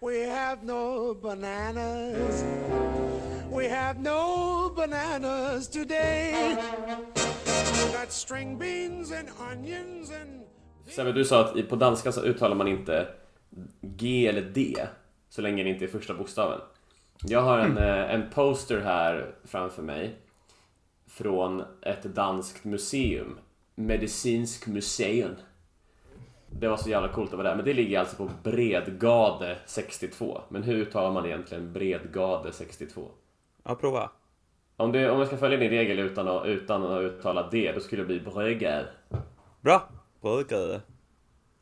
We have no bananas. We have no bananas today. Got string beans and onions and. Sebbe, du sa att på danska så uttalar man inte G eller D så länge det inte är första bokstaven. Jag har en, eh, en poster här framför mig från ett danskt museum. Medicinsk museum. Det var så jävla coolt att vara där. Men det ligger alltså på Bredgade 62. Men hur uttalar man egentligen Bredgade 62? Ja, prova. Om, det, om jag ska följa din regel utan att, utan att uttala D, då skulle det bli Bredgade. Bra! Brödgade.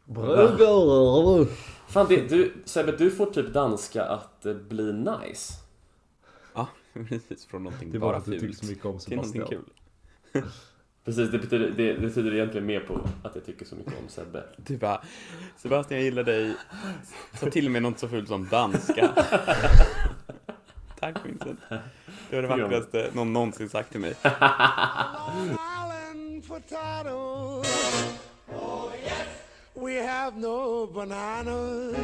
Brögare. Fan, det, du, Sebbe, du får typ danska att eh, bli nice. Ja, precis. Från någonting Det var bara att du fult så mycket om till någonting Sebastian. kul. Precis, det betyder, det, det betyder egentligen mer på att jag tycker så mycket om Sebbe. Du bara, Sebastian jag gillar dig. Ta till mig något så fult som danska. Tack Vincent. Det var det vackraste någon någonsin sagt till mig. We have no bananas.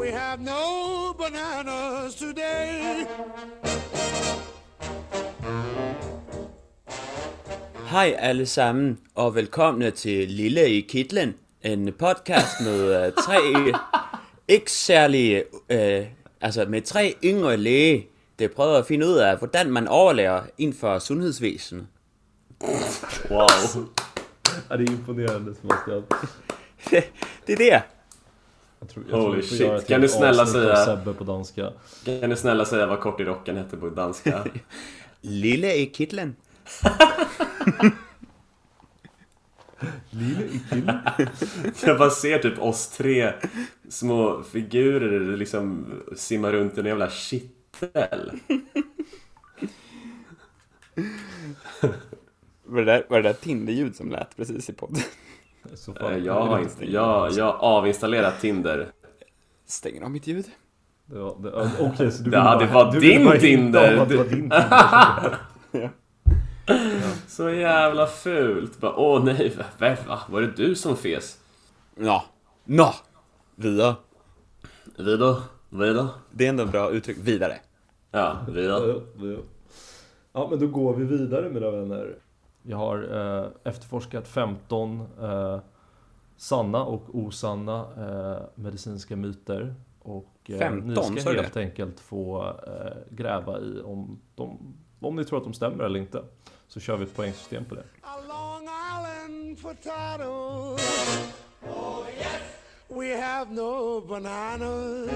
We have no bananas today. Hej allesammen och välkomna till Lille i Kittlen. En podcast med øh, tre ikke særlige, øh, altså med tre yngre læge, der prøver at finde ud af, hvordan man overlever inden for sundhedsvæsenet. Wow! Ja, det är imponerande Sebastian. Det er det. Jag tror, jag Holy tror shit. ett Kan du snälla säga- Sebbe på danska. Kan du snälla säga vad Kort i rocken hette på danska? Lille i Kittlen. Jag bara ser typ oss tre små figurer liksom simma runt i en jävla kittel. Var det där, var det där Tinder-ljud som lät precis i podden? Eh, Jag har inte, jag, jag har avinstallerat Tinder. Stänger av mitt ljud. Det var, det, ja, Okej, så du det bara- var du din Tinder. att det var din Tinder. Så jävla fult. Bara, åh nej, va, va, var det du som fes? Nå. Nå. Vidare. Vidare, vidare. Det är ändå ett bra uttryck. Vidare. Ja, vidare. Ja, ja. Ja, men då går vi vidare mina vänner. Jag har eh, efterforskat 15 eh, sanna och osanna eh, medicinska myter. Och eh, 15, ni ska helt enkelt få eh, gräva i om, de, om ni tror att de stämmer eller inte. Så kör vi ett poängsystem på det. A Long Island potato. Oh, yes. We have no bananas.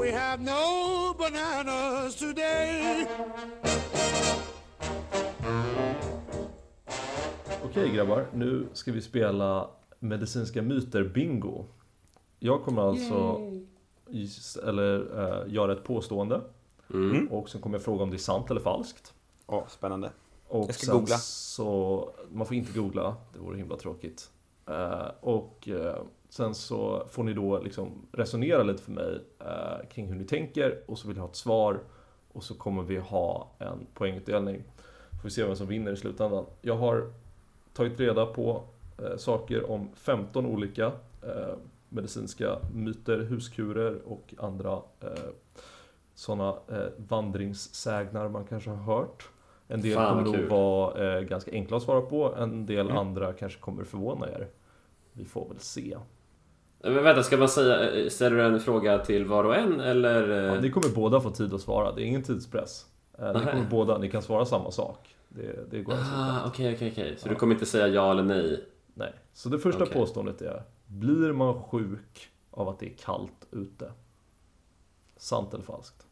We have no bananas today. Okej grabbar, nu ska vi spela medicinska myter bingo. Jag kommer alltså gis- eller, eh, göra ett påstående Mm. och sen kommer jag fråga om det är sant eller falskt. Åh, spännande. Och Jag ska googla. Så, man får inte googla, det vore himla tråkigt. Eh, och eh, sen så får ni då liksom resonera lite för mig eh, kring hur ni tänker och så vill jag ha ett svar och så kommer vi ha en poängutdelning. Får vi se vem som vinner i slutändan. Jag har tagit reda på saker om 15 olika medicinska myter, huskurer och andra sådana vandringssägner man kanske har hört. En del Fan, kommer nog vara eh, ganska enkla att svara på, en del Mm. andra kanske kommer förvåna er. Vi får väl se. Men vänta, ska man säga, eh, ställer du en fråga till var och en eller? eh, Ja, ni kommer båda få tid att svara, det är ingen tidspress. Eh, ni kommer båda, ni kan svara samma sak. Det, det går Ah, okej, okej, okej. Så du kommer inte säga ja eller nej? Nej. Så det första Okej. påståendet är, blir man sjuk av att det är kallt ute? Sant eller falskt?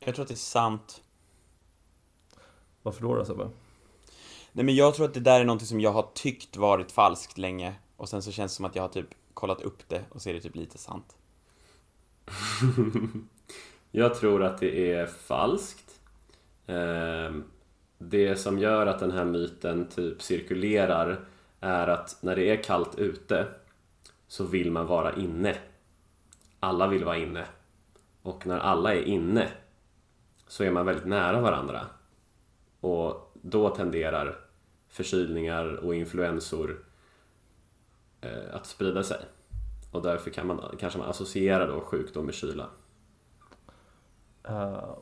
Jag tror att det är sant. Varför då då Sebbe? Nej men jag tror att det där är någonting som jag har tyckt varit falskt länge. Och sen så känns det som att jag har typ kollat upp det och så är det typ lite sant. Jag tror att det är falskt. Ehm, Det som gör att den här myten typ cirkulerar är att när det är kallt ute så vill man vara inne. Alla vill vara inne. Och när alla är inne så är man väldigt nära varandra. Och då tenderar förkylningar och influensor eh, att sprida sig. Och därför kan man, kanske man associera då sjukdom med kyla. Uh,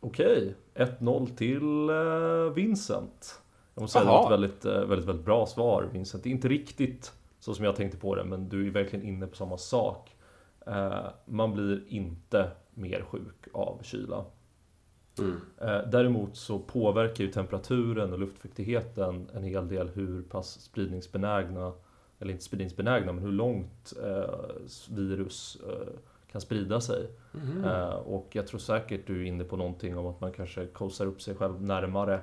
Okej, okay. 1-0 till uh, Vincent. Jag måste säga att det var ett väldigt, uh, väldigt, väldigt bra svar Vincent. Det är inte riktigt så som jag tänkte på det, men du är verkligen inne på samma sak. Uh, man blir inte mer sjuk av kyla. Mm. Däremot så påverkar ju temperaturen och luftfuktigheten en hel del hur pass spridningsbenägna, eller inte spridningsbenägna, men hur långt virus kan sprida sig. Mm. Och jag tror säkert du är inne på någonting om att man kanske kosar upp sig själv närmare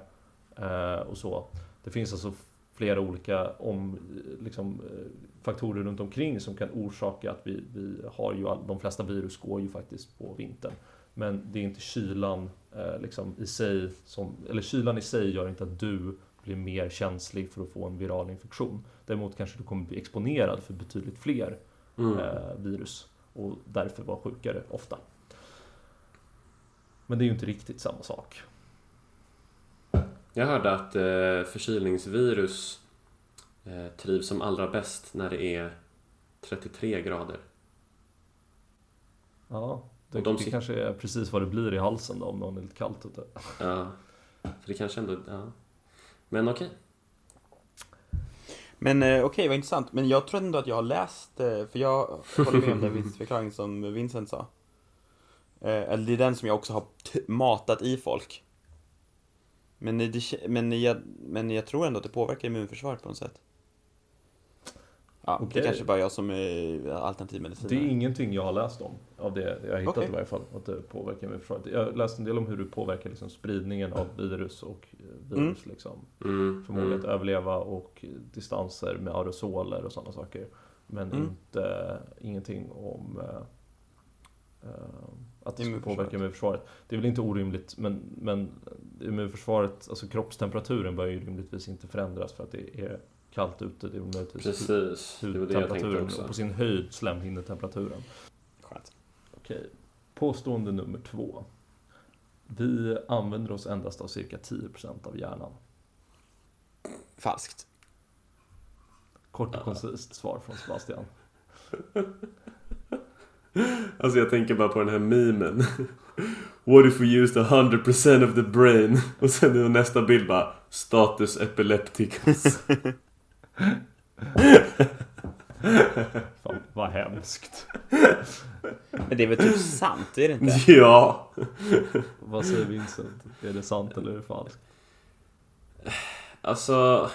och så. Det finns alltså flera olika om, liksom, eh, faktorer runt omkring som kan orsaka att vi, vi har ju all, de flesta virus går ju faktiskt på vintern. Men det är inte kylan eh, liksom, i sig som, eller kylan i sig gör inte att du blir mer känslig för att få en viral infektion. Däremot kanske du kommer bli exponerad för betydligt fler mm. eh, virus och därför var sjukare ofta. Men det är ju inte riktigt samma sak. Jag hörde att eh, förkylningsvirus eh, trivs som allra bäst när det är 33 grader. Ja, det, de det kanske är precis vad det blir i halsen då om någon är lite kallt ute. Ja, för det kanske ändå... Ja. Men okej. Okay. Men eh, okej, okay, vad intressant. Men jag tror ändå att jag har läst, eh, för jag håller med om den förklaring som Vincent sa. Eh, eller det är den som jag också har matat i folk. Men, det, men, jag, men jag tror ändå att det påverkar immunförsvaret på något sätt. Ja, okay. Det är kanske bara jag som är alternativmedicin. Det är ingenting jag har läst om, av det jag har hittat okay. i varje fall, att det påverkar immunförsvaret. Jag har läst en del om hur det påverkar liksom spridningen av virus och eh, virus, mm. liksom. Mm. Förmåga att mm. överleva och distanser med aerosoler och sådana saker. Men mm. inte, ingenting om uh, att det ska påverka immunförsvaret. Det är väl inte orimligt, men, men immunförsvaret, alltså kroppstemperaturen bör ju rimligtvis inte förändras för att det är kallt ute. Det är möjligtvis Precis, det var det jag tänkte också. Och på sin höjd slemhinnetemperaturen. Skönt. Okej, påstående nummer två. Vi använder oss endast av cirka 10% av hjärnan. Falskt. Kort och koncist svar från Sebastian. Alltså jag tänker bara på den här memen. What if we used 100% of the brain? Och sen är nästa bild bara Status epilepticus. Fan, vad hemskt. Men det är väl typ sant, är det inte? Ja. vad säger Vincent? Är det sant eller är det falskt? Alltså,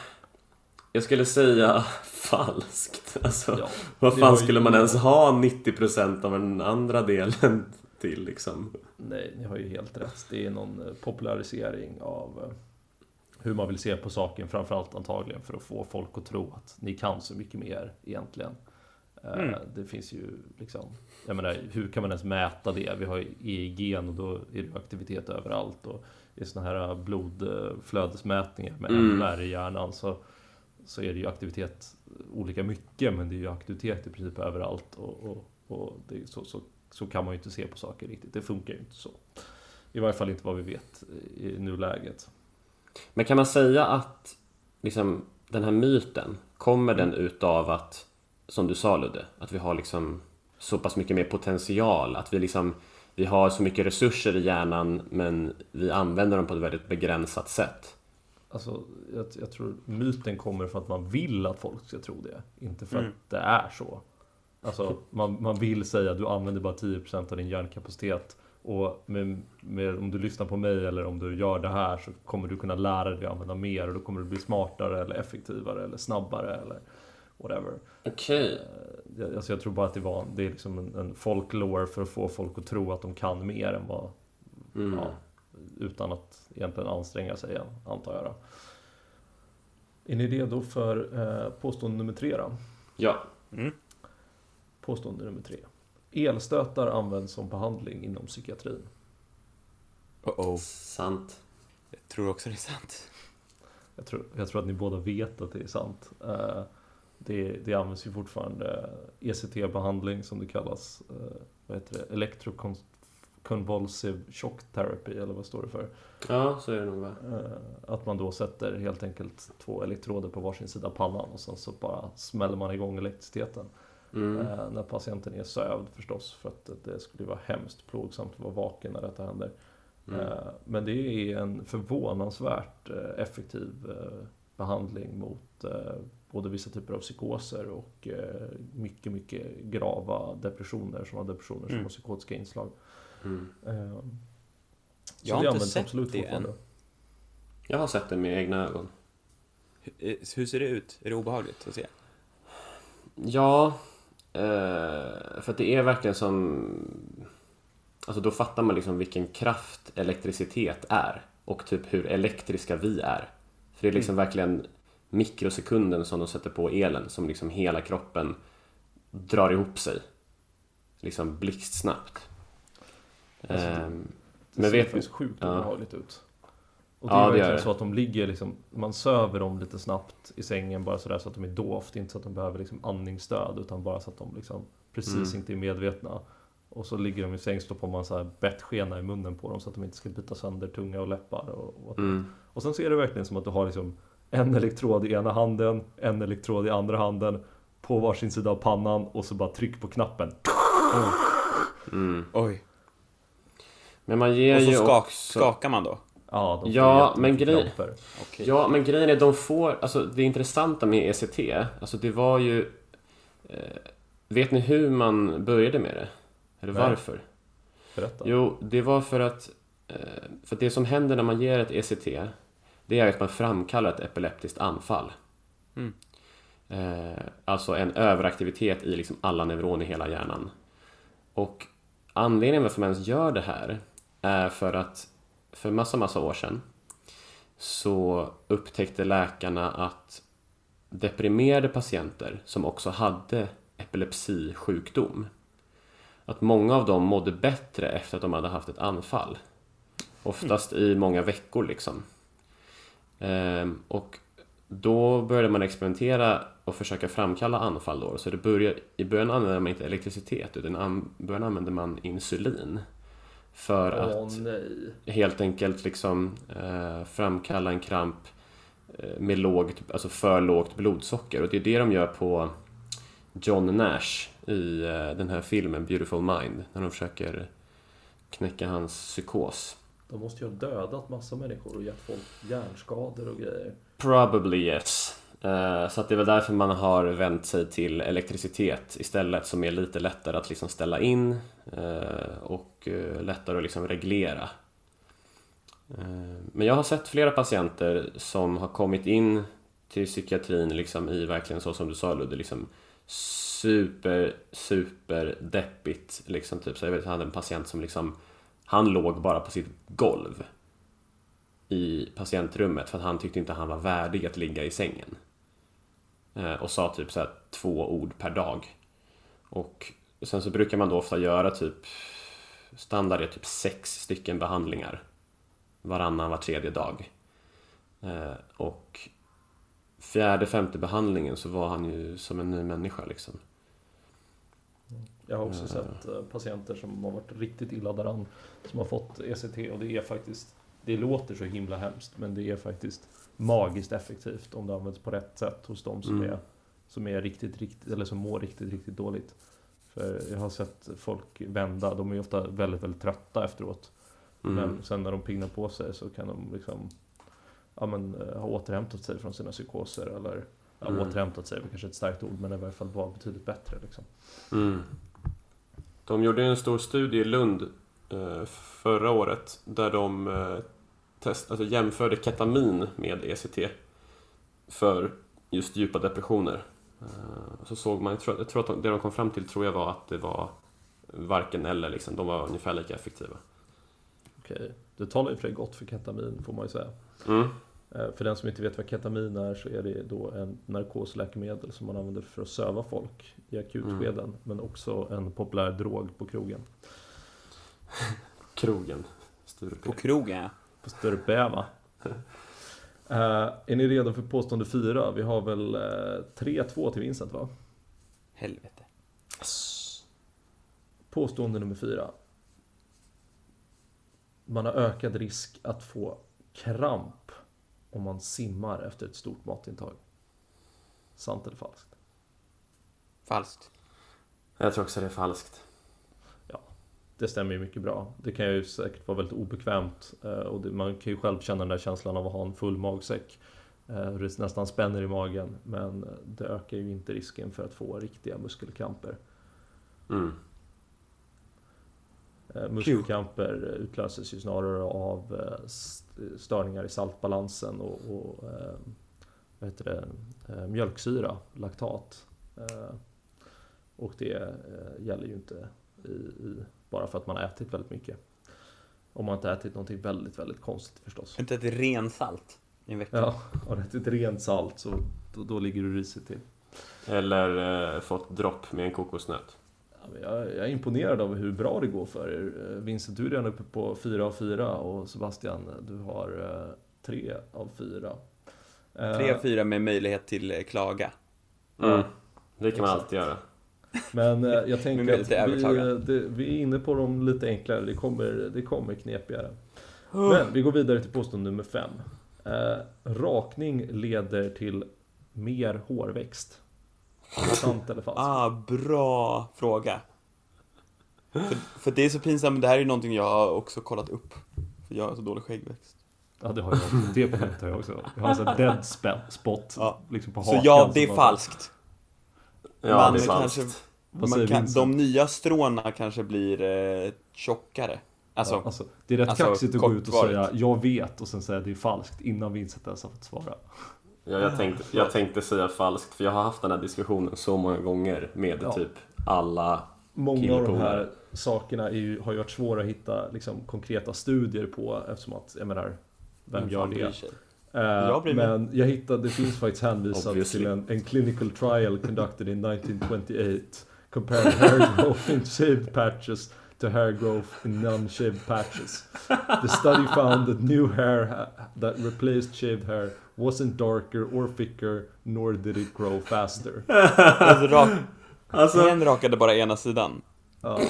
jag skulle säga falskt. Alltså, ja, vad fan skulle man ens ha 90% av den andra delen till liksom? Nej, ni har ju helt rätt. Det är någon eh, popularisering av eh, hur man vill se på saken, framförallt antagligen för att få folk att tro att ni kan så mycket mer egentligen. Eh, mm. Det finns ju liksom, jag menar, hur kan man ens mäta det? Vi har EEG och då är det aktivitet överallt och i sådana här blodflödesmätningar med mm. MR i hjärnan så, så är det ju aktivitet olika mycket, men det är ju aktivitet i princip överallt och, och, och det, så, så, så kan man ju inte se på saker riktigt. Det funkar ju inte så. I varje fall inte vad vi vet i nuläget. Men kan man säga att liksom, den här myten, kommer den utav att, som du sa Ludde, att vi har liksom så pass mycket mer potential, att vi liksom vi har så mycket resurser i hjärnan men vi använder dem på ett väldigt begränsat sätt. Alltså, jag, jag tror myten kommer för att man vill att folk ska tro det, inte för mm. att det är så. Alltså, man, man vill säga att du använder bara 10% av din hjärnkapacitet och med, med, om du lyssnar på mig eller om du gör det här så kommer du kunna lära dig att använda mer och då kommer du bli smartare eller effektivare eller snabbare eller whatever. Okej. Okay. Eh, alltså jag tror bara att det, var, det är liksom en, en folklore för att få folk att tro att de kan mer än vad... Mm. Ja, utan att egentligen anstränga sig, antar jag. Då. Är ni redo för eh, påstående nummer tre då? Ja. Mm. Påstående nummer tre. Elstötar används som behandling inom psykiatrin. Uh -oh. Sant. Jag tror också det är sant. Jag tror, jag tror att ni båda vet att det är sant. Uh, det, det används ju fortfarande ECT-behandling som det kallas. Uh, vad heter det? convulsive shock therapy, eller vad står det för? Ja, så är det nog va? Eh, Att man då sätter helt enkelt två elektroder på varsin sida pannan och sen så bara smäller man igång elektriciteten. Mm. Eh, När patienten är sövd förstås, för att det skulle vara hemskt plågsamt att vara vaken när detta händer. Mm. Eh, Men det är en förvånansvärt eh, effektiv eh, behandling mot både vissa typer av psykoser och mycket, mycket grava depressioner som har depressioner som Mm. har psykotiska inslag. Mm. Jag har det inte sett absolut det än. Jag har sett det med egna ögon. Hur, hur ser det ut? Är det obehagligt att se? Ja, för att det är verkligen som... Alltså då fattar man liksom vilken kraft elektricitet är och typ hur elektriska vi är. För det är liksom verkligen mikrosekunden som de sätter på elen som liksom hela kroppen drar ihop sig. Liksom blixtsnabbt. Alltså, det- Ehm, Det Men ser vet- faktiskt sjukt ja. obehagligt ut. Och det Ja, är verkligen det. så att de ligger liksom, man söver dem lite snabbt i sängen bara sådär så att de är dovt, inte så att de behöver liksom andningsstöd utan bara så att de liksom precis Mm. inte är medvetna. Och så ligger de i säng, stoppar man så här bettskena i munnen på dem så att de inte ska bita sönder tunga och läppar. Och, och, mm. och sen så är det verkligen som att du har liksom en elektrod i ena handen, en elektrod i andra handen på varsin sida av pannan och så bara tryck på knappen. Mm. Oj. Men man ger Och så ju skak, också... skakar man då? Ja, de Ja, men grej-. Ja, men grejen är de får, alltså det intressanta med ECT, alltså det var ju... Eh, vet ni hur man började med det? Eller Nej. varför? Berätta. Jo, det var för att, eh, för att det som händer när man ger ett ECT, det är att man framkallar ett epileptiskt anfall. Mm. Eh, alltså en överaktivitet i liksom alla neuroner i hela hjärnan. Och anledningen varför man ens gör det här är för att för massa, massa år sedan så upptäckte läkarna att deprimerade patienter som också hade epilepsisjukdom att många av dem mådde bättre efter att de hade haft ett anfall. Oftast i många veckor liksom. Ehm, och då började man experimentera och försöka framkalla anfall då. Så det började, i början använde man inte elektricitet utan i början använde man insulin. För Åh att nej. helt enkelt liksom eh, framkalla en kramp eh, med lågt, alltså för lågt blodsocker. Och det är det de gör på John Nash i eh, den här filmen Beautiful Mind. När de försöker knäcka hans psykos. De måste ju ha dödat massa människor och gett folk hjärnskador och grejer. Probably yes. Eh, så att det är väl därför man har vänt sig till elektricitet istället som är lite lättare att liksom ställa in eh, och eh, lättare att liksom reglera. Men jag har sett flera patienter som har kommit in till psykiatrin liksom i verkligen så som du sa Ludde, liksom super, super deppigt. Liksom typ. Så jag vet, jag hade en patient som liksom, han låg bara på sitt golv i patientrummet för att han tyckte inte han var värdig att ligga i sängen. Eh, och sa typ så här två ord per dag. Och sen så brukar man då ofta göra typ standard är typ sex stycken behandlingar varannan, var tredje dag. Eh, och fjärde, femte behandlingen så var han ju som en ny människa liksom. Jag har också sett eh, patienter som har varit riktigt illa däran som har fått ECT och det är faktiskt det låter så himla hemskt men det är faktiskt magiskt effektivt om det används på rätt sätt hos de som, Mm. är, som är riktigt, riktigt, eller som mår riktigt, riktigt dåligt. För jag har sett folk vända, de är ju ofta väldigt, väldigt trötta efteråt. Mm. Men sen när de pignar på sig så kan de liksom ja, men, eh, ha återhämtat sig från sina psykoser eller ja, Mm. återhämtat sig kanske ett starkt ord men i varje fall vara betydligt bättre liksom. Mm. De gjorde en stor studie i Lund eh, förra året där de eh, test, alltså jämförde ketamin med ECT för just djupa depressioner. Eh, så såg man, jag tror, jag tror att de, det de kom fram till tror jag var att det var varken eller, liksom, de var ungefär lika effektiva. Okej, det talar ju för sig gott för ketamin får man ju säga. Mm. Eh, För den som inte vet vad ketamin är så är det då en narkosläkemedel som man använder för att söva folk i akutskeden. Men också en populär drog på krogen. Krogen. Sture P. På krogen ja. På större bäva. Eh, är ni redo för påstående fyra? Vi har väl eh, 3-2 till Vincent va? Helvete. Påstående nummer fyra. man har ökad risk att få kramp om man simmar efter ett stort matintag. Sant eller falskt? Falskt. Jag tror också det är falskt. Det stämmer ju mycket bra. Det kan ju säkert vara väldigt obekvämt eh, och man kan ju själv känna den där känslan av att ha en full magsäck. Eh, hur det nästan spänner i magen men det ökar ju inte risken för att få riktiga muskelkramper. Mm. Eh, Muskelkramper utlöses ju snarare av st- störningar i saltbalansen och, och vad heter det, mjölksyra, laktat. Och det gäller ju inte i, i, bara för att man har ätit väldigt mycket. Om man inte ätit någonting väldigt, väldigt konstigt förstås. Inte ett rensalt i en vecka. Ja, har du ätit rent salt så då, då ligger du risigt till. Eller eh, fått dropp med en kokosnöt. Ja, men Jag, jag är imponerad av hur bra det går för er. Eh, Vincent, du är redan uppe på 4 av 4 och Sebastian, du har 3 av 4. Tre av fyra med möjlighet till eh, klaga. Mm. Det kan man alltid göra. Men eh, jag tänker att vi, eh, det, vi är inne på de lite enklare, det kommer, det kommer knepigare. Men vi går vidare till påstående nummer 5. Eh, rakning leder till mer hårväxt. Sant eller falskt? Ah, bra fråga. För, för det är så pinsamt, det här är ju någonting jag har också kollat upp. För jag har så dålig skäggväxt. Ja, det har jag också. Det problemet har jag också. Jag har en sån dead spot Ja. liksom på Så hakan. ja, det är falskt. Ja, Man det är kanske- Man säger kan, de nya stråna kanske blir eh, tjockare. Alltså, ja, alltså, det är rätt alltså, kaxigt att gå ut och säga jag vet och sen säga det är falskt innan Vincent ens har fått svara. Ja, jag, tänkte, jag tänkte säga falskt, för jag har haft den här diskussionen så många gånger med Ja. typ alla. Många av de här sakerna är ju, har ju varit svåra att hitta liksom, konkreta studier på eftersom att, jag menar, vem vem gör det? Eh, Jag men jag hittade, det finns faktiskt hänvisat till en, en clinical trial conducted in 1928 comparing hair growth in shaved patches to hair growth in non-shaved patches. The study found that new hair ha- that replaced shaved hair wasn't darker or thicker nor did it grow faster. Alltså, Alltså, en rakade bara ena sidan. Ja.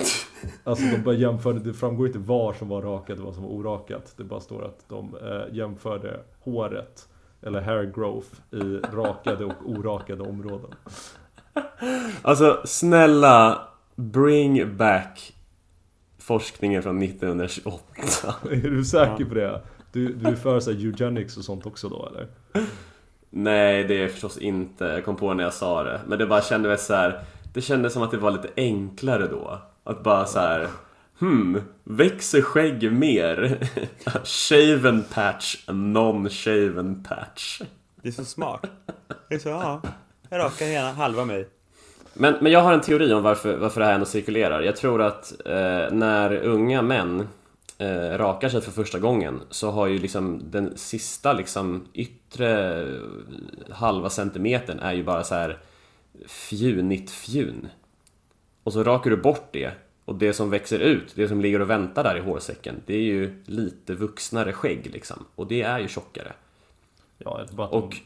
Alltså de bara jämförde, det framgår inte var som var rakat och vad som var orakat. Det bara står att de eh, jämförde håret, eller hair growth, i rakade och orakade områden. alltså snälla, bring back forskningen från 1928. Är du säker på det? Du, du är för så här, eugenics och sånt också då eller? Nej, det är förstås inte. Jag kom på när jag sa det. Men det bara kändes så här. Det kändes som att det var lite enklare då. Att bara så här. Hmm, växer skägg mer? shaven patch, non-shaven patch. Det är så smart. Det är så, ja. Jag rakar hela halva mig. Men, men jag har en teori om varför, varför det här ändå cirkulerar. Jag tror att eh, när unga män eh, rakar sig för första gången så har ju liksom den sista liksom yttre halva centimetern är ju bara så här fjunigt fjun. Och så rakar du bort det och det som växer ut, det som ligger och väntar där i hårsäcken, det är ju lite vuxnare skägg liksom. Och det är ju tjockare. Ja, eller bara att Och-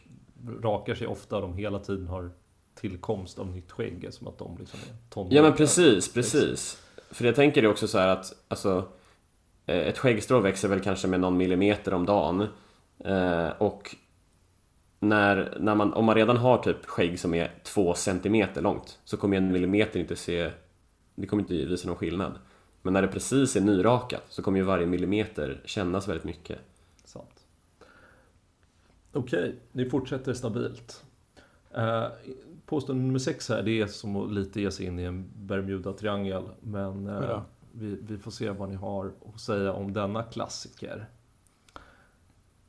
de rakar sig ofta och de hela tiden har tillkomst av nytt skägg, som att de liksom är tonåringar. Ja men precis, precis. För jag tänker det också så här att alltså, eh, ett skäggstrå växer väl kanske med någon millimeter om dagen. Eh, och när, när man, om man redan har typ skägg som är två centimeter långt så kommer en millimeter inte se, det kommer inte visa någon skillnad. Men när det precis är nyrakat så kommer ju varje millimeter kännas väldigt mycket. Sant. Okej, ni fortsätter stabilt. Eh, påstående nummer sex här, det är som att lite ge sig in i en Bermuda-triangel. Men eh, Ja. vi, vi får se vad ni har att säga om denna klassiker.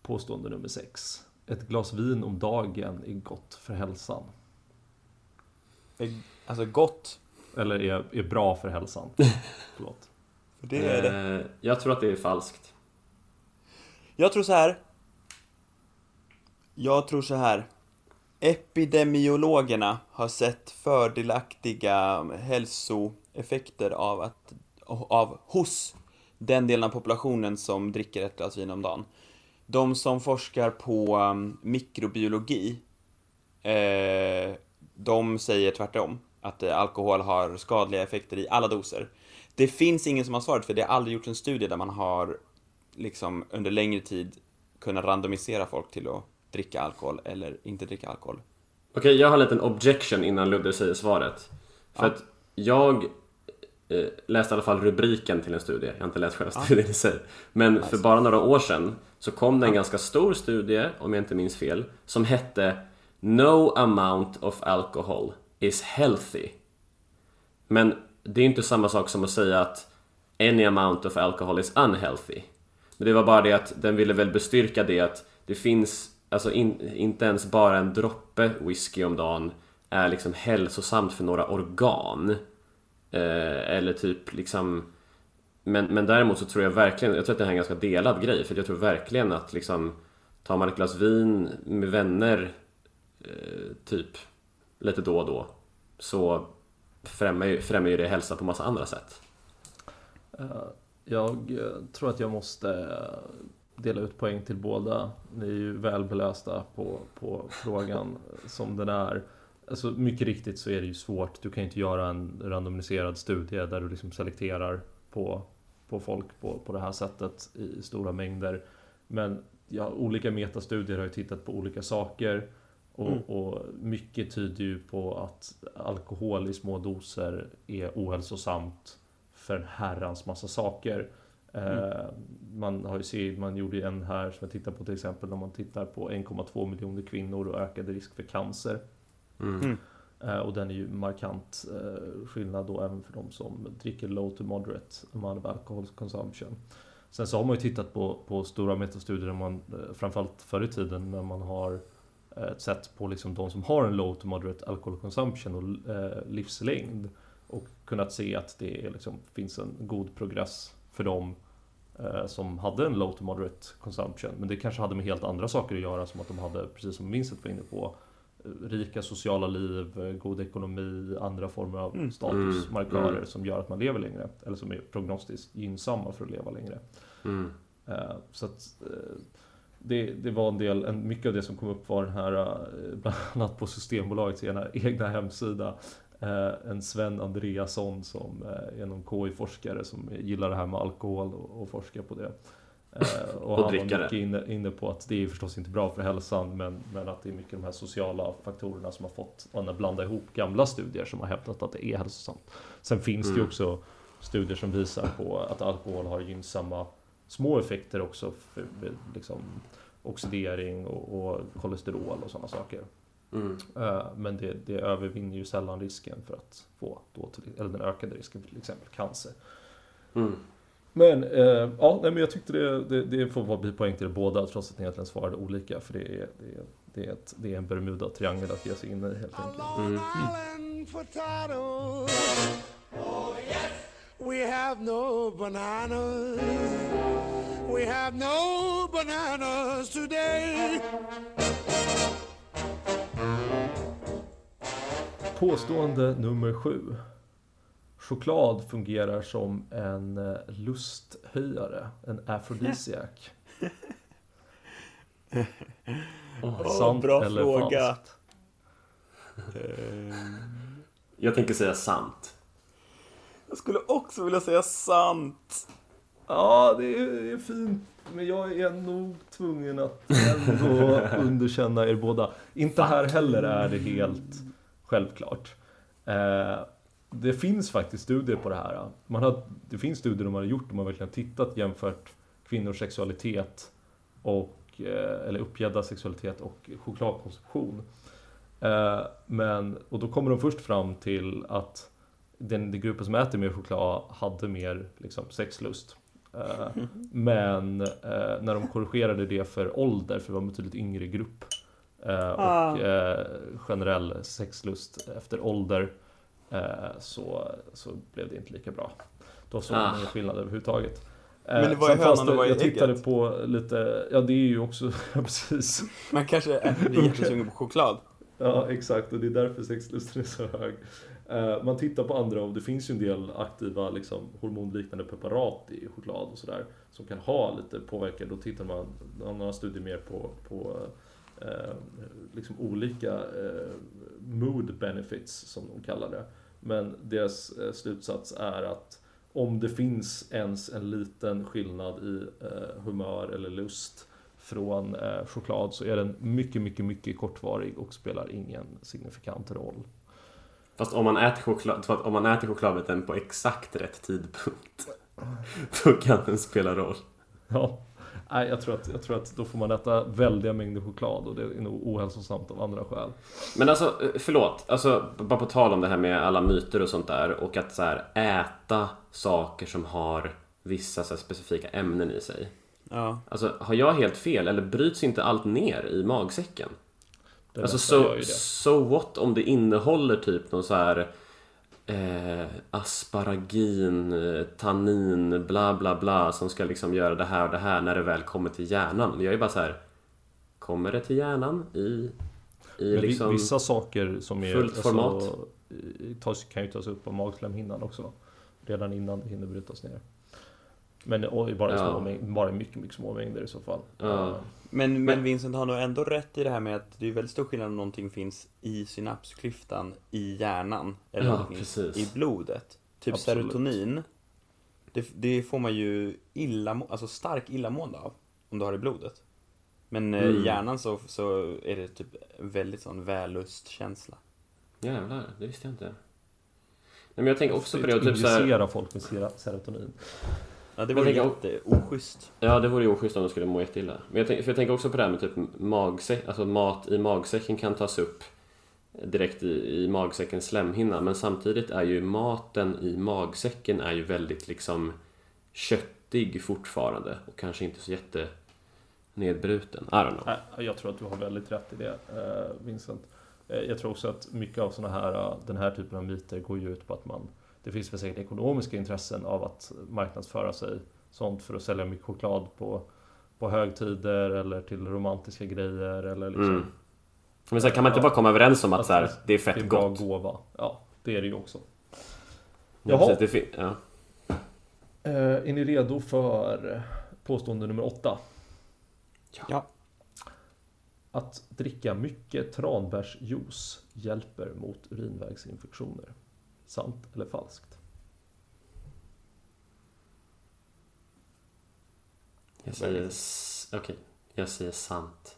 Påstående nummer sex. Ett glas vin om dagen är gott för hälsan. Alltså gott. Eller är, är bra för hälsan. Förlåt. För det är det. Eh, jag tror att det är falskt. Jag tror så här. Jag tror så här. Epidemiologerna har sett fördelaktiga hälsoeffekter av att, av, hos den delen av populationen som dricker ett glas vin om dagen. De som forskar på um, mikrobiologi, eh, de säger tvärtom. Att eh, alkohol har skadliga effekter i alla doser. Det finns ingen som har svarat för det har aldrig gjorts en studie där man har liksom under längre tid kunna randomisera folk till att dricka alkohol eller inte dricka alkohol. Okej, jag har en liten objection innan Ludde säger svaret. För Ja. att jag eh, läste i alla fall rubriken till en studie, jag har inte läst själva studien i sig. Men för bara några år sedan så kom det en ganska stor studie, om jag inte minns fel, som hette No amount of alcohol is healthy. Men det är inte samma sak som att säga att any amount of alcohol is unhealthy. Men det var bara det att den ville väl bestyrka det att det finns, alltså in, inte ens bara en droppe whisky om dagen är liksom hälsosamt för några organ. Eh, eller typ liksom men, men däremot så tror jag verkligen, jag tror att det här är en ganska delad grej för jag tror verkligen att liksom Tar man ett glas vin med vänner eh, typ lite då och då så främjar ju, främjar ju det hälsa på massa andra sätt. Eh, Jag eh, tror att jag måste eh, dela ut poäng till båda. Ni är ju väl belästa på, på frågan som den är. Alltså mycket riktigt så är det ju svårt. Du kan ju inte göra en randomiserad studie där du liksom selekterar på, på folk på, på det här sättet i stora mängder. Men ja, olika metastudier har ju tittat på olika saker. Och, Mm. och mycket tyder ju på att alkohol i små doser är ohälsosamt för en herrans massa saker. Eh, man har ju sett, man gjorde ju en här som jag tittar på till exempel när man tittar på 1,2 miljoner kvinnor och ökad risk för cancer. Mm. Eh, och den är ju markant eh, skillnad då även för de som dricker low to moderate amount of alcohol consumption. Sen så har man ju tittat på, på stora metastudier där man, eh, framförallt förr i tiden när man har sett på liksom de som har en low to moderate alcohol consumption och livslängd och kunnat se att det är liksom, finns en god progress för dem som hade en low to moderate consumption. Men det kanske hade med helt andra saker att göra som att de hade, precis som Vincent var inne på, rika sociala liv, god ekonomi, andra former av Mm. statusmarkörer Mm. som gör att man lever längre. Eller som är prognostiskt gynnsamma för att leva längre. Mm. Eh, Så att eh, det, det var en del, en, mycket av det som kom upp var den här, eh, bland annat på Systembolagets egna, egna hemsida. En Sven Andreasson som är någon KI-forskare som gillar det här med alkohol och, och forskar på det. Eh, Och, Och han var mycket inne, inne på att det är förstås inte bra för hälsan men, men att det är mycket de här sociala faktorerna som har fått man att blanda ihop gamla studier som har hävdat att det är hälsosamt. Sen finns det ju Mm. också studier som visar på att alkohol har gynnsamma små effekter också för för liksom, oxidering och, och kolesterol och sådana saker. Mm. Eh, Men det, det övervinner ju sällan risken för att få, då till, eller den ökade risken för till exempel cancer. Mm. Men eh, ja, nej, men jag tyckte det, det, det får vara bli poäng till det båda trots att ni egentligen svarade olika för det är, det är, det är, ett, det är en Bermuda-triangel att ge sig in i helt enkelt. Potato. Oh, yes. We have no bananas. We have no bananas today. Påstående nummer sju. Choklad fungerar som en eh, lusthöjare, en aphrodisiac. Åh, Sant bra eller fråga. falskt? Ehm, Jag tänker säga sant. Jag skulle också vilja säga sant. Ja, det är, det är fint. Men jag är nog tvungen att ändå underkänna er båda. Inte här heller är det helt självklart. Det finns faktiskt studier på det här. Man har, det finns studier de har gjort, de har verkligen tittat jämfört kvinnors sexualitet och, eh, eller uppgädda sexualitet och chokladkonsumtion. Eh, men, och då kommer de först fram till att den, den gruppen som äter mer choklad hade mer liksom, sexlust. Eh, men när de korrigerade det för ålder, för det var en betydligt yngre grupp och Ah. generell sexlust efter ålder så, så blev det inte lika bra. Då såg man Ah. ingen skillnad överhuvudtaget. Eh, Men det var ju hönan och är Jag tittade ägget? på lite, ja det är ju också, precis. Man kanske är- jättesugen på choklad. Ja, exakt. Och det är därför sexlusten är så hög. Eh, Man tittar på andra och det finns ju en del aktiva liksom, hormonliknande preparat i choklad och sådär som kan ha lite påverkan. Då tittar man, har studier mer på, på eh, liksom olika eh, mood benefits som de kallar det. Men deras eh, slutsats är att om det finns ens en liten skillnad i humör eller lust från choklad så är den mycket, mycket, mycket kortvarig och spelar ingen signifikant roll. Fast om man äter, choklad, om man äter chokladbiten på exakt rätt tidpunkt Då kan den spela roll. Ja, nej, jag, tror att, jag tror att då får man äta väldiga mängder choklad och det är nog ohälsosamt av andra skäl. Men alltså, förlåt. Alltså, bara på tal om det här med alla myter och sånt där och att så här, äta saker som har vissa så här, specifika ämnen i sig. Ja. Alltså, har jag helt fel eller bryts inte allt ner i magsäcken? Det Alltså so, so what om det innehåller typ någon så här eh, asparagin, eh, tannin, bla bla bla som ska liksom göra det här och det här när det väl kommer till hjärnan. Jag är bara så här. Kommer det till hjärnan i, i liksom... Vissa saker som är fullt format. Alltså, i- tas, kan ju tas upp av magslemhinnan också. Redan innan det hinner brytas ner. Men oj, bara, Ja. små mängd, bara mycket, mycket små mängder i så fall. Ja. Eh, Men, Men- Vincent har nog ändå rätt i det här med att det är väldigt stor skillnad om någonting finns i synapsklyftan i hjärnan eller Ja, om det finns precis. i blodet. Typ Absolut. serotonin. Det, det får man ju illa, alltså stark illamående av om du har det i blodet. Men eh, Mm. i hjärnan så, så är det typ väldigt sån vällustkänsla. Jävlar, det visste jag inte. Nej, men jag tänker också på det typ så här, Injicera folk med serotonin. Ja, det var jag jätteoschysst. Ja, det vore ju oschysst om de skulle må jätteilla. Men jag, tänk, för jag tänker också på det här med typ magsäck, alltså mat i magsäcken kan tas upp direkt i, i magsäckens slemhinna. Men samtidigt är ju maten i magsäcken är ju väldigt liksom köttig fortfarande och kanske inte så jätte nedbruten. I don't know. Jag tror att du har väldigt rätt i det, eh, Vincent. Eh, Jag tror också att mycket av såna här, eh, den här typen av myter går ju ut på att man Det finns väl säkert ekonomiska intressen av att marknadsföra sig sånt för att sälja mycket choklad på, på högtider eller till romantiska grejer eller liksom Mm. Men så här, kan man inte bara komma överens om att så här, det är Det fett är en bra gott? gåva. Ja, det är det ju också. Ja, Jaha. precis, det fin- ja. Eh, är ni redo för påstående nummer åtta? Ja. Att dricka mycket tranbärsjuice hjälper mot urinvägsinfektioner. Sant eller falskt? Jag säger... Okej, jag säger sant.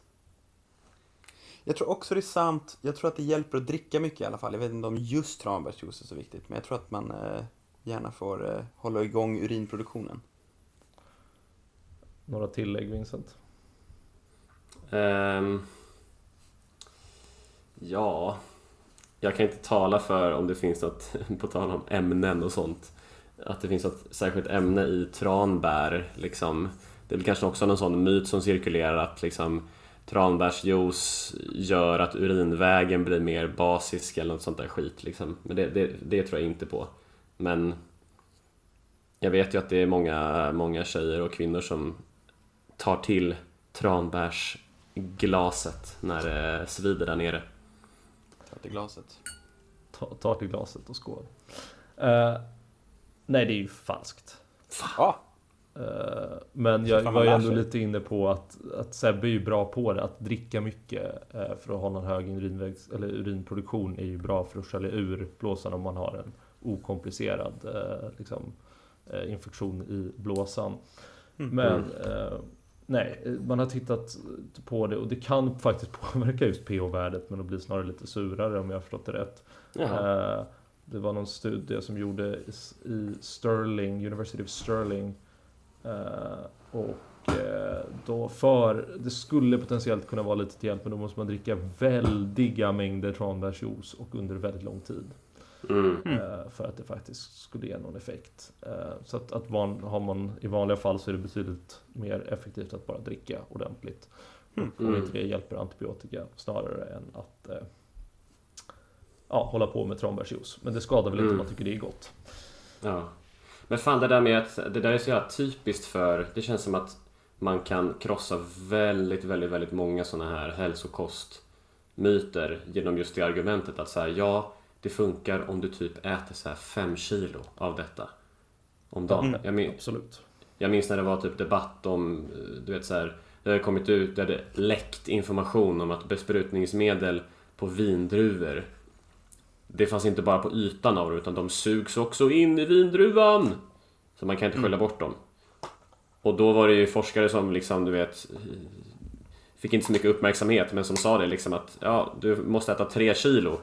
Jag tror också det är sant. Jag tror att det hjälper att dricka mycket i alla fall. Jag vet inte om just tranbärsjuice är så viktigt. Men jag tror att man eh, gärna får eh, hålla igång urinproduktionen. Några tillägg Vincent? Ehm, ja, jag kan inte tala för om det finns något, på tal om ämnen och sånt, att det finns något särskilt ämne i tranbär. Liksom. Det är väl kanske också någon sån myt som cirkulerar att liksom, tranbärsjuice gör att urinvägen blir mer basisk eller något sånt där skit. Liksom. Men det, det, det tror jag inte på. Men jag vet ju att det är många, många tjejer och kvinnor som tar till tranbärsglaset när det svider där nere. Ta till glaset. Ta, tar till glaset och skål. Eh, nej, det är ju falskt. Ja, Eh, men jag fan var ju ändå sig. lite inne på att, att Sebbe är ju bra på det, att dricka mycket eh, för att hålla en hög urinvägs, eller urinproduktion är ju bra för att skölja ur blåsan om man har en okomplicerad eh, liksom, infektion i blåsan. Mm. Men eh, nej, man har tittat på det och det kan faktiskt påverka just pH-värdet men det blir snarare lite surare om jag har förstått det rätt. Jaha. Eh, Det var någon studie som gjorde i Sterling, University of Sterling. Eh, Och eh, då för, det skulle potentiellt kunna vara lite till hjälp men då måste man dricka väldiga mängder tranbärsjuice och under väldigt lång tid. Mm. eh, För att det faktiskt skulle ge någon effekt. Eh, Så att, att van, har man i vanliga fall så är det betydligt mer effektivt att bara dricka ordentligt. Mm. Om inte det hjälper antibiotika snarare än att eh, ja, hålla på med tranbärsjuice. Men det skadar väl inte om Mm. man tycker det är gott. Ja. Men fan det där med att det där är så jävla typiskt för Det känns som att man kan krossa väldigt, väldigt, väldigt många sådana här hälsokostmyter genom just det argumentet att säga ja, det funkar om du typ äter så här 5 kilo av detta om dagen. Mm. Jag, min, Absolut. jag minns när det var typ debatt om, eh, du vet så här, det hade kommit ut, det hade läckt information om att besprutningsmedel på vindruvor det fanns inte bara på ytan av det utan de sugs också in i vindruvan. Så man kan inte skylla bort dem. Och då var det ju forskare som liksom, du vet, fick inte så mycket uppmärksamhet men som sa det liksom att ja, du måste äta tre kilo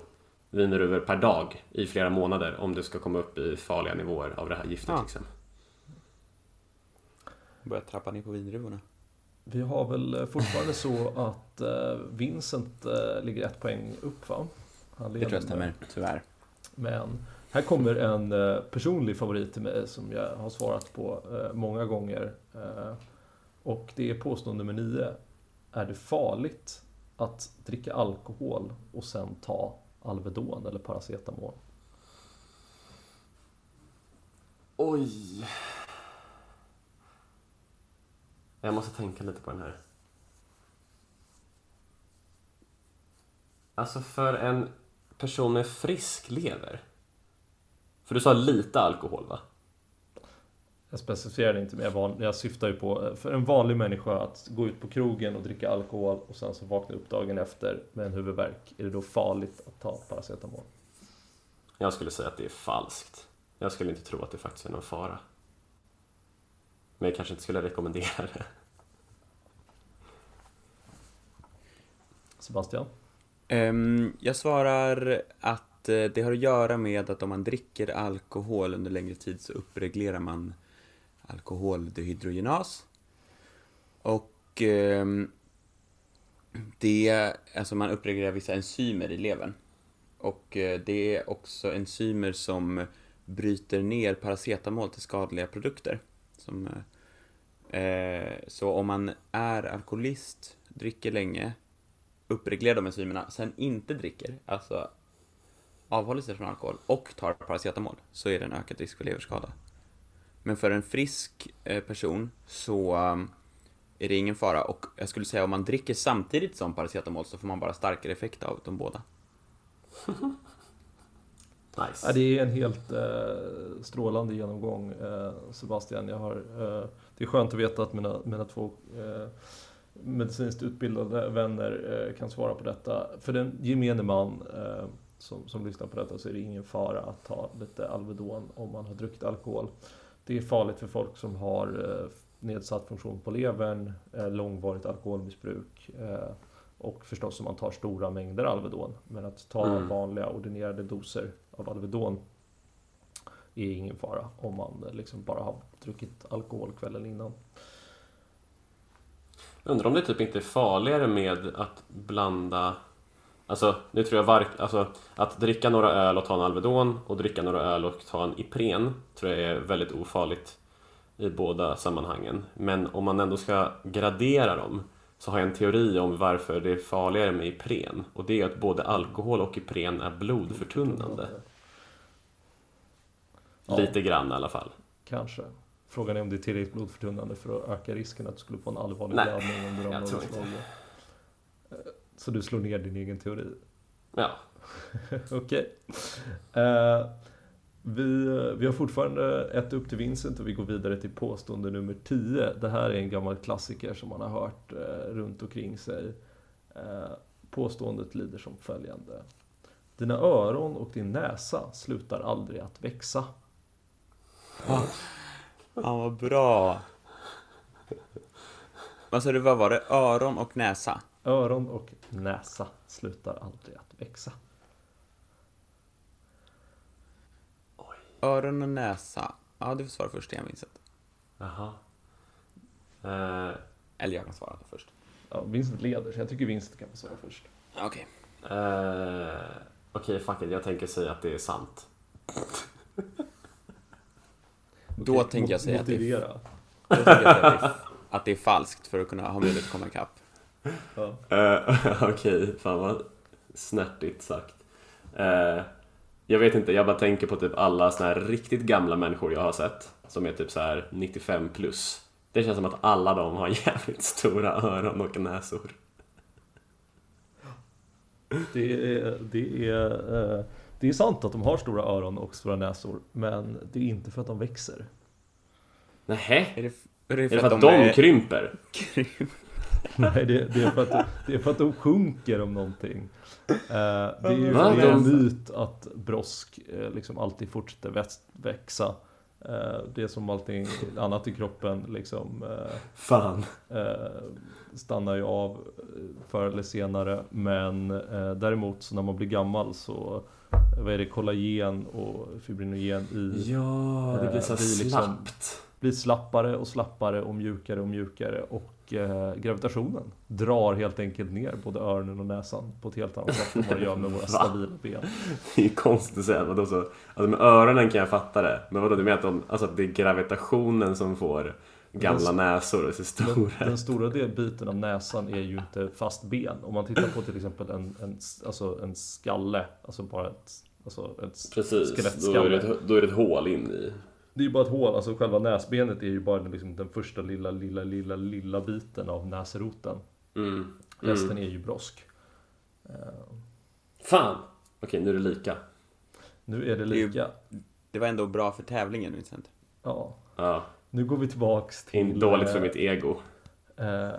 vinruvor per dag i flera månader om du ska komma upp i farliga nivåer av det här giftet. Ja. Liksom. Börja trappa ner på vinruvorna. Vi har väl eh, fortfarande så att eh, Vincent eh, ligger ett poäng upp va? Han Det tror jag stämmer, tyvärr. Men här kommer en personlig favorit till mig som jag har svarat på många gånger. Och det är påstående nummer nio. Är det farligt att dricka alkohol och sen ta Alvedon eller paracetamol? Oj! Jag måste tänka lite på den här. Alltså för en person med frisk lever. För du sa lite alkohol va? Jag specificerar det inte, men jag, van, jag syftar ju på eh, för en vanlig människa att gå ut på krogen och dricka alkohol och sen så vakna upp dagen efter med en huvudvärk. Är det då farligt att ta paracetamol? Jag skulle säga att det är falskt. Jag skulle inte tro att det faktiskt är någon fara. Men jag kanske inte skulle rekommendera det. Sebastian? Ehm, jag svarar att eh, det har att göra med att om man dricker alkohol under längre tid så uppreglerar man alkoholdehydrogenas. Och ehm, det, alltså man uppreglerar vissa enzymer i levern. Och eh, det är också enzymer som bryter ner paracetamol till skadliga produkter. Som, eh, eh, så om man är alkoholist, dricker länge, uppreglerar de enzymerna, sen inte dricker, alltså avhåller sig från alkohol och tar paracetamol, så är det en ökad risk för leverskada. Men för en frisk eh, person så um, är det ingen fara och jag skulle säga om man dricker samtidigt som paracetamol så får man bara starkare effekt av de båda. Nice. Ja, det är en helt eh, strålande genomgång eh, Sebastian. Jag har, eh, det är skönt att veta att mina, mina två medicinskt utbildade vänner kan svara på detta. För den gemene man som, som lyssnar på detta så är det ingen fara att ta lite Alvedon om man har druckit alkohol. Det är farligt för folk som har eh, nedsatt funktion på levern, eh, långvarigt alkoholmissbruk eh, och förstås om man tar stora mängder Alvedon. Men att ta Mm. vanliga ordinerade doser av Alvedon är ingen fara om man liksom bara har druckit alkohol kvällen innan. Undrar om det typ inte är farligare med att blanda Alltså, nu tror jag var, alltså, att dricka några öl och ta en Alvedon och dricka några öl och ta en Ipren tror jag är väldigt ofarligt i båda sammanhangen. Men om man ändå ska gradera dem så har jag en teori om varför det är farligare med Ipren och det är att både alkohol och Ipren är blodförtunnande. Ja. Lite grann i alla fall. Kanske. Frågan är om det är tillräckligt blodförtunnande för att öka risken att du skulle få en allvarlig blödning om du ramlar jag tror inte. Så du slår ner din egen teori? Ja, Okej. Eh, vi, vi har fortfarande ett upp till Vincent och vi går vidare till påstående nummer 10. Det här är en gammal klassiker som man har hört eh, runt omkring sig. Eh, påståendet lyder som följande. Dina öron och din näsa slutar aldrig att växa. Ja, vad bra! Vad sa du, vad var det? Öron och näsa? Öron och näsa slutar aldrig att växa. Öron och näsa. Ja, du får svara först igen, Vincent. jaha. Eh, Eller jag kan svara först. Ja, Vincent leder, så jag tycker Vincent kan få svara först. Okej. Eh, Okej, fuck it. Jag tänker säga att det är sant. Då tänker jag säga att det är- motivera. Jag tycker att det, är, att det är falskt för att kunna ha möjlighet att komma ikapp. Ja. Eh, Okej, fan vad snärtigt sagt. Eh, jag vet inte, jag bara tänker på typ alla såna här riktigt gamla människor jag har sett. Som är typ så här 95 plus. Det känns som att alla de har jävligt stora öron och näsor. Det är, det, är, eh, det är sant att de har stora öron och stora näsor, men det är inte för att de växer. Är Nähä? det, är det Är det för att de är- krymper? Nej, det, det, är för att, det är för att de sjunker om någonting. Eh, Det är ju Va? det är en myt att brosk eh, liksom alltid fortsätter väx- växa. Eh, Det är som allting annat i kroppen liksom Fan. stannar ju av förr eller senare. Men däremot så när man blir gammal så vad är det, kollagen och fibrinogen i Ja, det blir så Eh, liksom- slappt. blir slappare och slappare och mjukare och mjukare och eh, gravitationen drar helt enkelt ner både öronen och näsan på ett helt annat sätt än vad det gör med våra stabila ben. Det är ju konstigt att säga. Vadå så? Alltså med öronen kan jag fatta det. Men vadå, du menar att, de, alltså att det är gravitationen som får gamla Den- näsor att se Den, stora den stora del, biten av näsan är ju inte fast ben. Om man tittar på till exempel en, en, alltså en skalle, alltså bara ett, alltså ett Precis, då är, det ett, då är det ett hål in i. Det är ju bara ett hål, alltså själva näsbenet är ju bara den, liksom, den första lilla, lilla, lilla, lilla biten av näsroten. Mm. Resten Mm. är ju brosk. Eh, Fan! Okej, nu är det lika. nu är det Det lika. Det var ändå bra för tävlingen Vincent. Ja. Ja, Nu går vi tillbaks till... dåligt för eh, mitt ego. eh,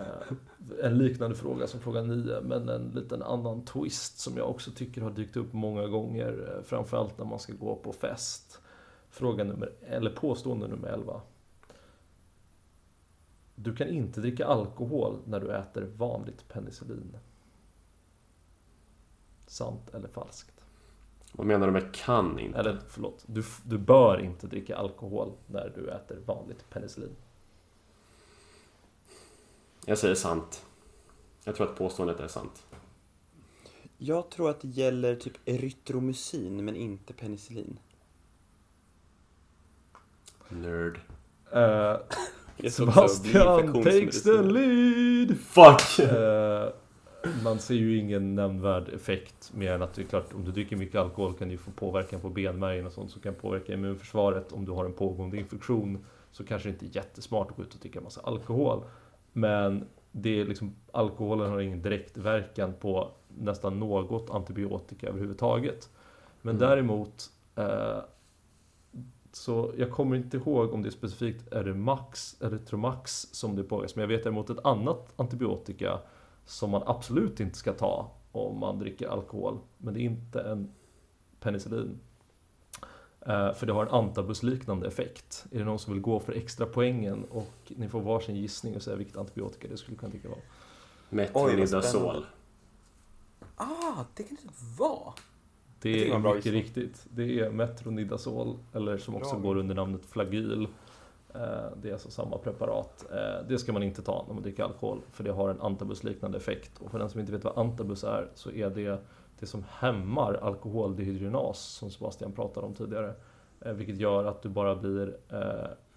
en liknande fråga som fråga 9, men en liten annan twist som jag också tycker har dykt upp många gånger, eh, framförallt när man ska gå på fest. Fråga nummer, eller påstående nummer 11. Du kan inte dricka alkohol när du äter vanligt penicillin. Sant eller falskt? Vad menar du med kan inte? Eller förlåt, du, du bör inte dricka alkohol när du äter vanligt penicillin. Jag säger sant. Jag tror att påståendet är sant. Jag tror att det gäller typ erytromycin men inte penicillin. Nerd. Blir Sebastian takes the lead! Fuck! Eh, man ser ju ingen nämnvärd effekt mer än att det är klart om du dricker mycket alkohol kan du få påverkan på benmärgen och sånt som kan påverka immunförsvaret. Om du har en pågående infektion så kanske det inte är jättesmart att gå ut och dricka massa alkohol. Men det är liksom, alkoholen har ingen direkt verkan på nästan något antibiotika överhuvudtaget. Men Mm. däremot eh, så jag kommer inte ihåg om det är specifikt är det Max eller Tromax som det påverkas. Men jag vet däremot ett annat antibiotika som man absolut inte ska ta om man dricker alkohol. Men det är inte en penicillin. Eh, För det har en antabusliknande effekt. Är det någon som vill gå för extra poängen och ni får varsin gissning och säga vilket antibiotika det skulle kunna tänka vara. Metronidazol. Ah, det kan det vara. Det är mycket gissning. riktigt. Det är metronidazol, eller som också Bra. går under namnet flagyl. Eh, Det är alltså samma preparat. Eh, Det ska man inte ta när man dricker alkohol, för det har en antabusliknande effekt. Och för den som inte vet vad antabus är, så är det det som hämmar alkoholdehydrogenas, som Sebastian pratade om tidigare. Eh, Vilket gör att du bara blir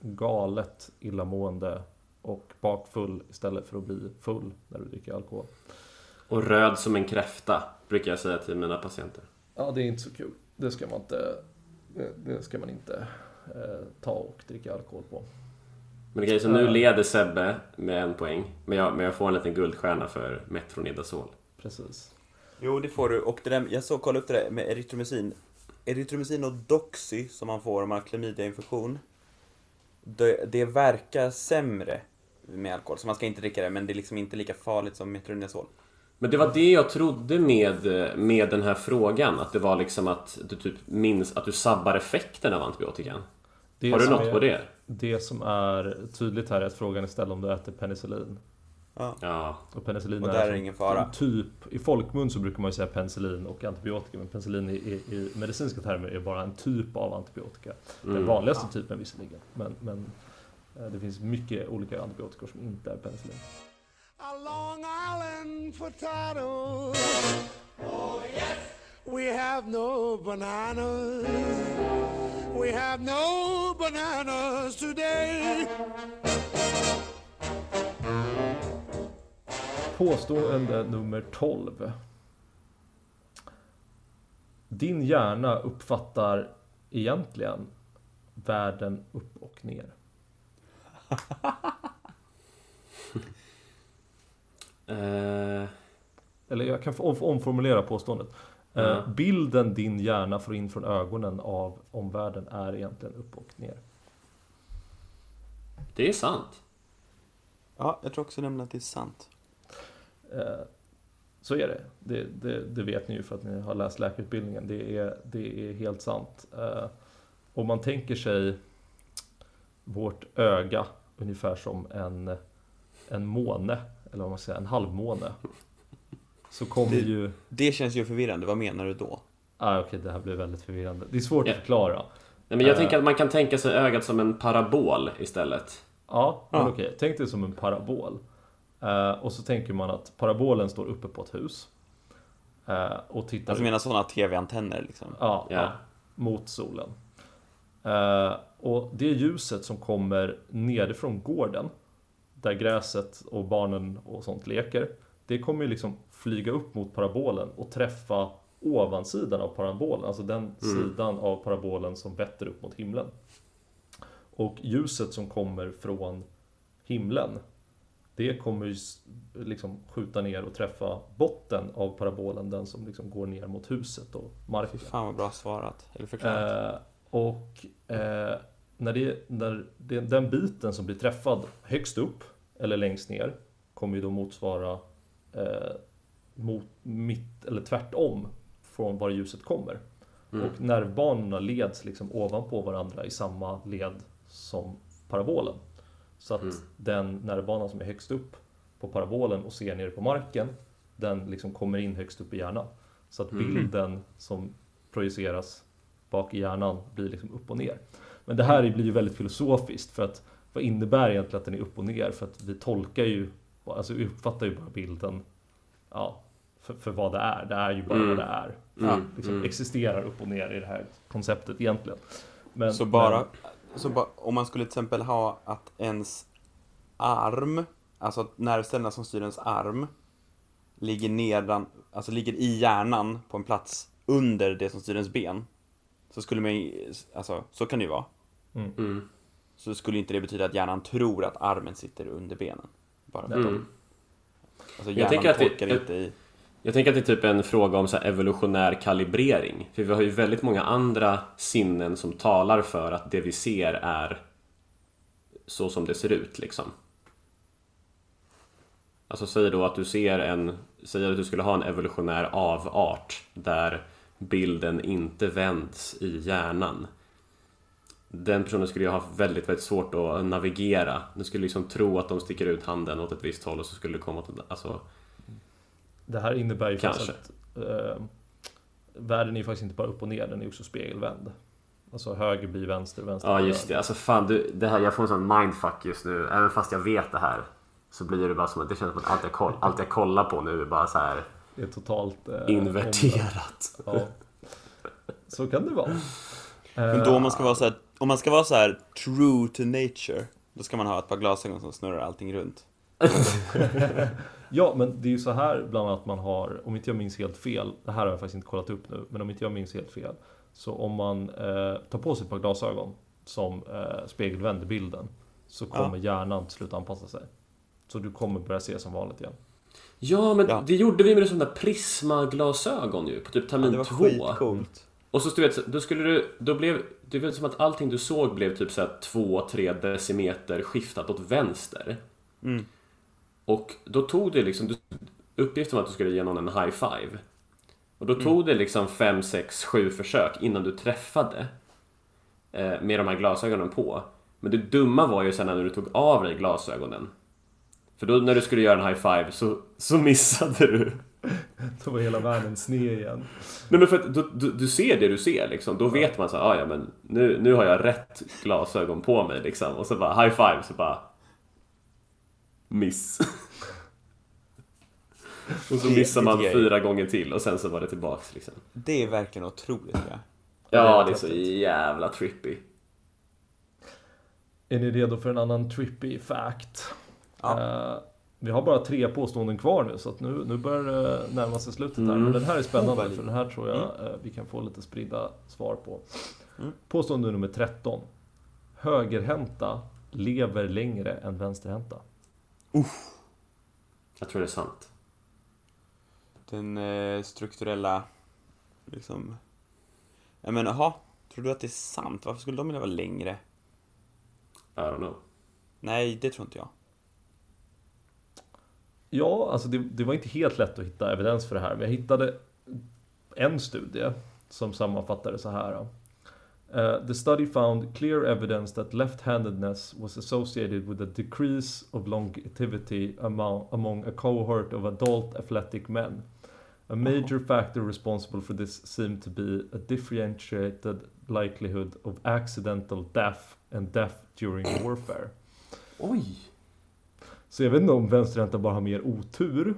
galet illamående och bakfull istället för att bli full när du dricker alkohol. Och röd som en kräfta, brukar jag säga till mina patienter. Ja, det är inte så kul. Det ska man inte, det, ska man inte eh, ta och dricka alkohol på. Men okej, så nu Ja. leder Sebbe med en poäng. Men jag, men jag får en liten guldstjärna för Metronidazol. Precis. Jo, det får du. Och det där, jag såg kolla upp det där med erytromycin. Erytromycin och Doxy som man får om man har klamydiainfektion. Det, det verkar sämre med alkohol, så man ska inte dricka det, men det är liksom inte lika farligt som metronidazol. Men det var det jag trodde med, med den här frågan. Att det var liksom att du typ minns att du sabbar effekten av antibiotikan. Det Har du något är, på det? Det som är tydligt här är att frågan är ställd om du äter penicillin. Ja. Ja. Och penicillin Och är, där är det ingen fara. typ, i folkmun så brukar man ju säga penicillin och antibiotika, men penicillin i, i, i medicinska termer är bara en typ av antibiotika. Den Mm. vanligaste typen visserligen, men, men eh, det finns mycket olika antibiotika som inte är penicillin. A Long Island potato. Oh, yes. We have no bananas. We have no bananas today. Påstående nummer 12. Din hjärna uppfattar egentligen världen upp och ner. Eh, Eller jag kan omformulera påståendet. Ja. Bilden din hjärna får in från ögonen av omvärlden är egentligen upp och ner. det är sant. Ja, jag tror också nämligen att det är sant. Eh, Så är det. Det, det. det vet ni ju för att ni har läst läkarutbildningen. Det är, det är helt sant. Om man tänker sig vårt öga ungefär som en, en måne, eller vad man säger, en halvmåne. Så kommer Det- ju... Det känns ju förvirrande, vad menar du då? Ah, Okej, det här blir väldigt förvirrande. Det är svårt Ja. att förklara. Nej, men jag Eh. tänker att man kan tänka sig ögat som en parabol istället. Ja, men Ja. okej. Tänk dig som en parabol. Eh, och så tänker man att parabolen står uppe på ett hus. Eh, och tittar Alltså menar sådana tv-antenner liksom? ja, Ja. ja, mot solen. Eh, och det ljuset som kommer nerifrån gården, där gräset och barnen och sånt leker, det kommer ju liksom flyga upp mot parabolen och träffa ovansidan av parabolen, alltså den sidan av parabolen som vetter upp mot himlen. Och ljuset som kommer från himlen, det kommer ju liksom skjuta ner och träffa botten av parabolen, den som liksom går ner mot huset och marken. Fan vad bra svarat, eller förklarat. Eh, och eh, när, det, när det, den biten som blir träffad högst upp eller längst ner kommer ju då motsvara eh, mot, mitt, eller tvärtom från var ljuset kommer. Och nervbanorna leds liksom ovanpå varandra i samma led som parabolen. Så att den nervbana som är högst upp på parabolen och ser ner på marken, den liksom kommer in högst upp i hjärnan. Så att bilden som projiceras bak i hjärnan blir liksom upp och ner. Men det här blir ju väldigt filosofiskt för att vad innebär egentligen att den är upp och ner? För att vi tolkar ju, alltså vi uppfattar ju bara bilden ja, för, för vad det är. Det är ju bara Mm. vad det är. Mm. Liksom Mm. existerar upp och ner i det här konceptet egentligen. Men, så bara, men, så bara, om man skulle till exempel ha att ens arm, alltså att nervcellerna som styr ens arm, ligger nedan, alltså ligger i hjärnan på en plats under det som styr ens ben. Så skulle man ju- alltså så kan det ju vara. Mm. Så skulle inte det betyda att hjärnan tror att armen sitter under benen. Bara för Mm. alltså Jag tänker att det- inte i... Jag tänker att det är typ en fråga om så här evolutionär kalibrering. För vi har ju väldigt många andra sinnen som talar för att det vi ser är så som det ser ut liksom. Alltså säg då att du ser en, säg att du skulle ha en evolutionär avart där bilden inte vänds i hjärnan. Den personen skulle ju ha väldigt, väldigt svårt att navigera. Den skulle liksom tro att de sticker ut handen åt ett visst håll och så skulle det komma åt alltså, det här innebär ju Kanske. faktiskt att eh, världen är ju faktiskt inte bara upp och ner, den är också spegelvänd. Alltså höger blir vänster, vänster Ja just det, alltså fan du, det här, jag får en sån mindfuck just nu. Även fast jag vet det här Så blir det bara som att det känns som att allt jag, koll, allt jag kollar på nu är bara så här Det är totalt... Eh, inverterat. Ja. Så kan det vara. Men då om man ska vara så här, om man ska vara så här true to nature, då ska man ha ett par glasögon som snurrar allting runt. Ja, men det är ju så här bland annat man har, om inte jag minns helt fel, det här har jag faktiskt inte kollat upp nu, men om inte jag minns helt fel, så om man eh, tar på sig ett par glasögon som eh, spegelvänder bilden, så kommer hjärnan till slut anpassa sig. Så du kommer börja se som vanligt igen. Ja men Ja. det gjorde vi med sådana där prismaglasögon ju på typ Ja, termin det var två. skitcoolt. Och så du vet, då skulle du, då blev, det var som att allting du såg blev typ så här 2-3 decimeter skiftat åt vänster. Mm. Och då tog det liksom, du- uppgiften var att du skulle ge någon en high five. Och då tog det liksom 5, 6, 7 försök innan du träffade. Eh, med de här glasögonen på. Men det dumma var ju sen när du tog av dig glasögonen. För då när du skulle göra en high five så, så missade du. Då var hela världen sned igen. Nej men för att du, du, du ser det du ser liksom. Då vet man så här, ah, ja men nu, nu har jag rätt glasögon på mig liksom. Och så bara high five, så bara... Miss. och så missar man fyra gånger till och sen så var det tillbaks liksom. Det är verkligen otroligt jag. Ja, det är så jävla trippy. Är ni redo för en annan trippy fact? Ja. Eh, vi har bara tre påståenden kvar nu så att nu, nu börjar det närma sig slutet här. Mm. Men den här är spännande Oh, för den här tror jag eh, vi kan få lite spridda svar på. Påstående nummer 13. Högerhänta lever längre än vänsterhänta. Jag tror det är sant. Den eh, strukturella, liksom... Jag menar, jaha, tror du att det är sant? Varför skulle de vara längre? I don't know. Nej, det tror inte jag. Ja, alltså det, det var inte helt lätt att hitta evidens för det här, men jag hittade en studie som sammanfattade så här. Uh, the study found clear evidence that left-handedness was associated with a decrease of longevity among, among a cohort of adult athletic men. A major factor responsible for this seemed to be a differentiated likelihood of accidental death and death during warfare. Oj! Så jag vet inte om vänsterhänta bara har mer otur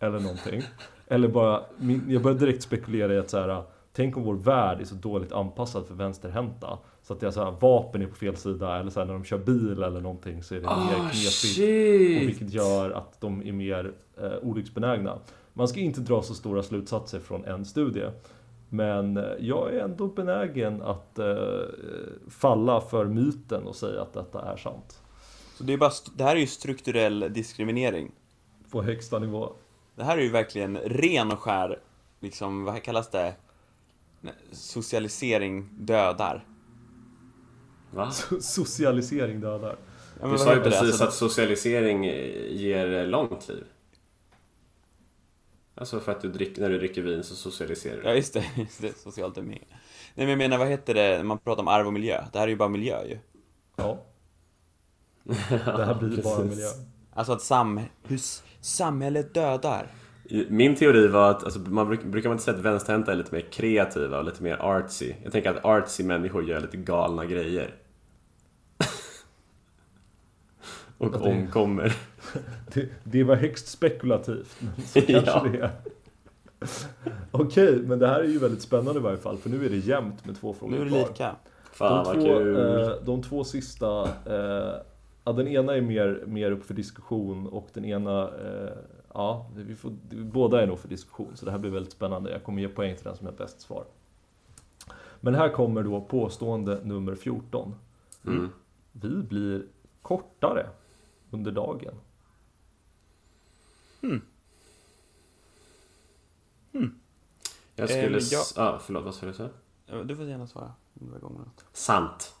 eller någonting. Eller bara, min, jag började direkt spekulera i att så här, tänk om vår värld är så dåligt anpassad för vänsterhänta. Så att det är så här, vapen är på fel sida eller så här, när de kör bil eller någonting så är det mer Oh, knepigt. Och vilket gör att de är mer eh, olycksbenägna. Man ska inte dra så stora slutsatser från en studie. Men eh, jag är ändå benägen att eh, falla för myten och säga att detta är sant. Så det, är bara, det här är ju strukturell diskriminering. På högsta nivå. Det här är ju verkligen ren och skär, liksom, vad kallas det? Socialisering dödar. Va? Socialisering dödar. Ja, men Du sa ju precis Alltså, att socialisering ger långt liv. Alltså för att du drick, när du dricker vin så socialiserar du. Ja, just det. Just det socialt är med. Nej, men jag menar, vad heter det när man pratar om arv och miljö? Det här är ju bara miljö ju. Ja. Det här blir bara Precis. miljö. Alltså att sam hur s- samhället dödar. Min teori var att, alltså, man bruk, brukar man inte säga att vänsterhänta är lite mer kreativa och lite mer artsy? Jag tänker att artsy människor gör lite galna grejer. och det- omkommer. Det, det var högst spekulativt, men så kanske Ja. det är. Okej, men det här är ju väldigt spännande i varje fall, för nu är det jämnt med två frågor Nu är det kvar. lika. Fan de, vad två, kul. eh, de två sista, eh, ja, den ena är mer, mer upp för diskussion och den ena, eh, ja, vi får, båda är nog för diskussion, så det här blir väldigt spännande. Jag kommer ge poäng till den som har bäst svar. Men här kommer då påstående nummer 14. Mm. Vi blir kortare under dagen. Jag skulle... Ehm, s- ja. ah, förlåt, vad sa du? Så? Ja, Du får gärna svara något. Sant.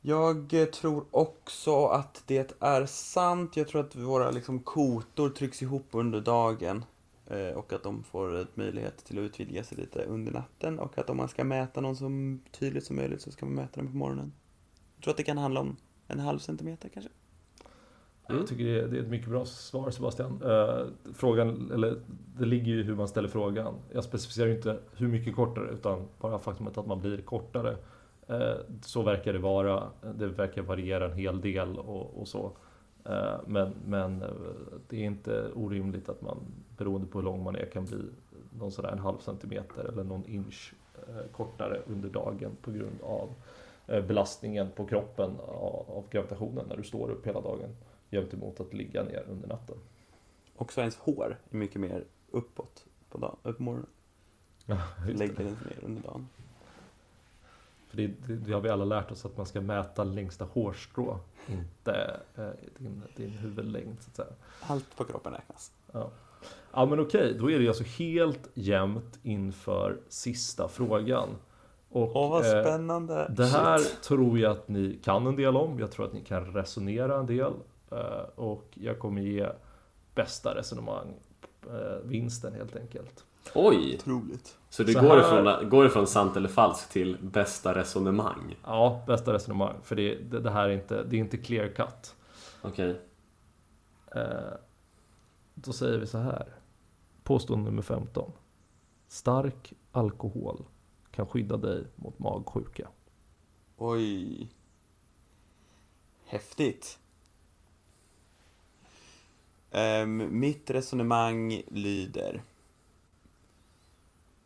Jag eh, tror också att det är sant. Jag tror att våra liksom, kotor trycks ihop under dagen. eh, Och att de får ett möjlighet till att utvidga sig lite under natten. Och att om man ska mäta någon så tydligt som möjligt så ska man mäta den på morgonen. Jag tror att det kan handla om en halv centimeter kanske. Mm. Jag tycker det är, det är ett mycket bra svar Sebastian. Eh, frågan, eller det ligger ju i hur man ställer frågan. Jag specificerar ju inte hur mycket kortare utan bara faktumet att man blir kortare. Eh, så verkar det vara. Det verkar variera en hel del och, och så. Eh, men men eh, det är inte orimligt att man beroende på hur lång man är kan bli någon sådär en halv centimeter eller någon inch kortare under dagen på grund av belastningen på kroppen av, av gravitationen när du står upp hela dagen jämt emot att ligga ner under natten. Också ens hår är mycket mer uppåt på, dag, på morgonen. Ja, Lägger det. ner under dagen. För det, det, det har vi alla lärt oss att man ska mäta längsta hårstrå, inte eh, din, din huvudlängd så att säga. Allt på kroppen räknas. Ja, ja men okej, då är det alltså helt jämnt inför sista frågan. Och, Åh, vad eh, spännande! Det här Shit. tror jag att ni kan en del om. Jag tror att ni kan resonera en del. Eh, Och jag kommer ge bästa resonemang eh, vinsten helt enkelt. Oj! Otroligt. Så det Så går, här- ifrån, går ifrån sant eller falskt till bästa resonemang? Ja, bästa resonemang. För det, det, det här är inte, det är inte clear cut. Okej. Eh, Då säger vi så här. Påstående nummer 15. Stark alkohol kan skydda dig mot magsjuka. Oj. Häftigt. Ehm, mitt resonemang lyder.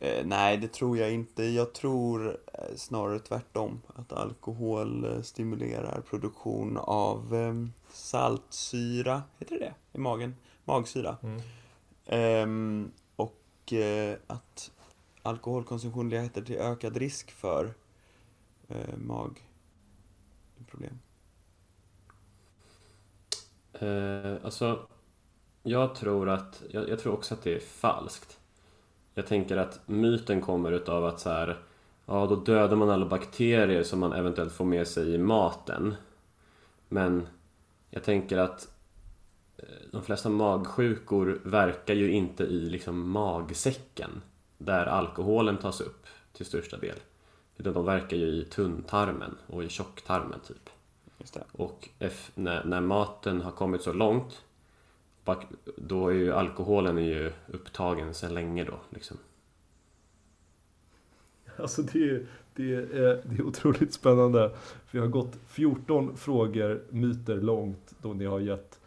Eh, nej, det tror jag inte. Jag tror eh, snarare tvärtom. Att alkohol eh, stimulerar produktion av ehm, saltsyra, heter det det? I magen? Magsyra. Mm. Ehm, och eh, att alkoholkonsumtion leder till ökad risk för eh, magproblem. Eh, alltså, jag tror att, jag, jag tror också att det är falskt. Jag tänker att myten kommer utav att så här, ja då dödar man alla bakterier som man eventuellt får med sig i maten. Men jag tänker att eh, de flesta magsjukor verkar ju inte i liksom magsäcken där alkoholen tas upp. till största del. Utan de verkar ju i tunntarmen och i tjocktarmen typ. Och när, när maten har kommit så långt då är ju alkoholen är ju upptagen sedan länge då liksom. Alltså det är, det, är, det är otroligt spännande. Vi har gått 14 frågor, myter långt, då ni har gett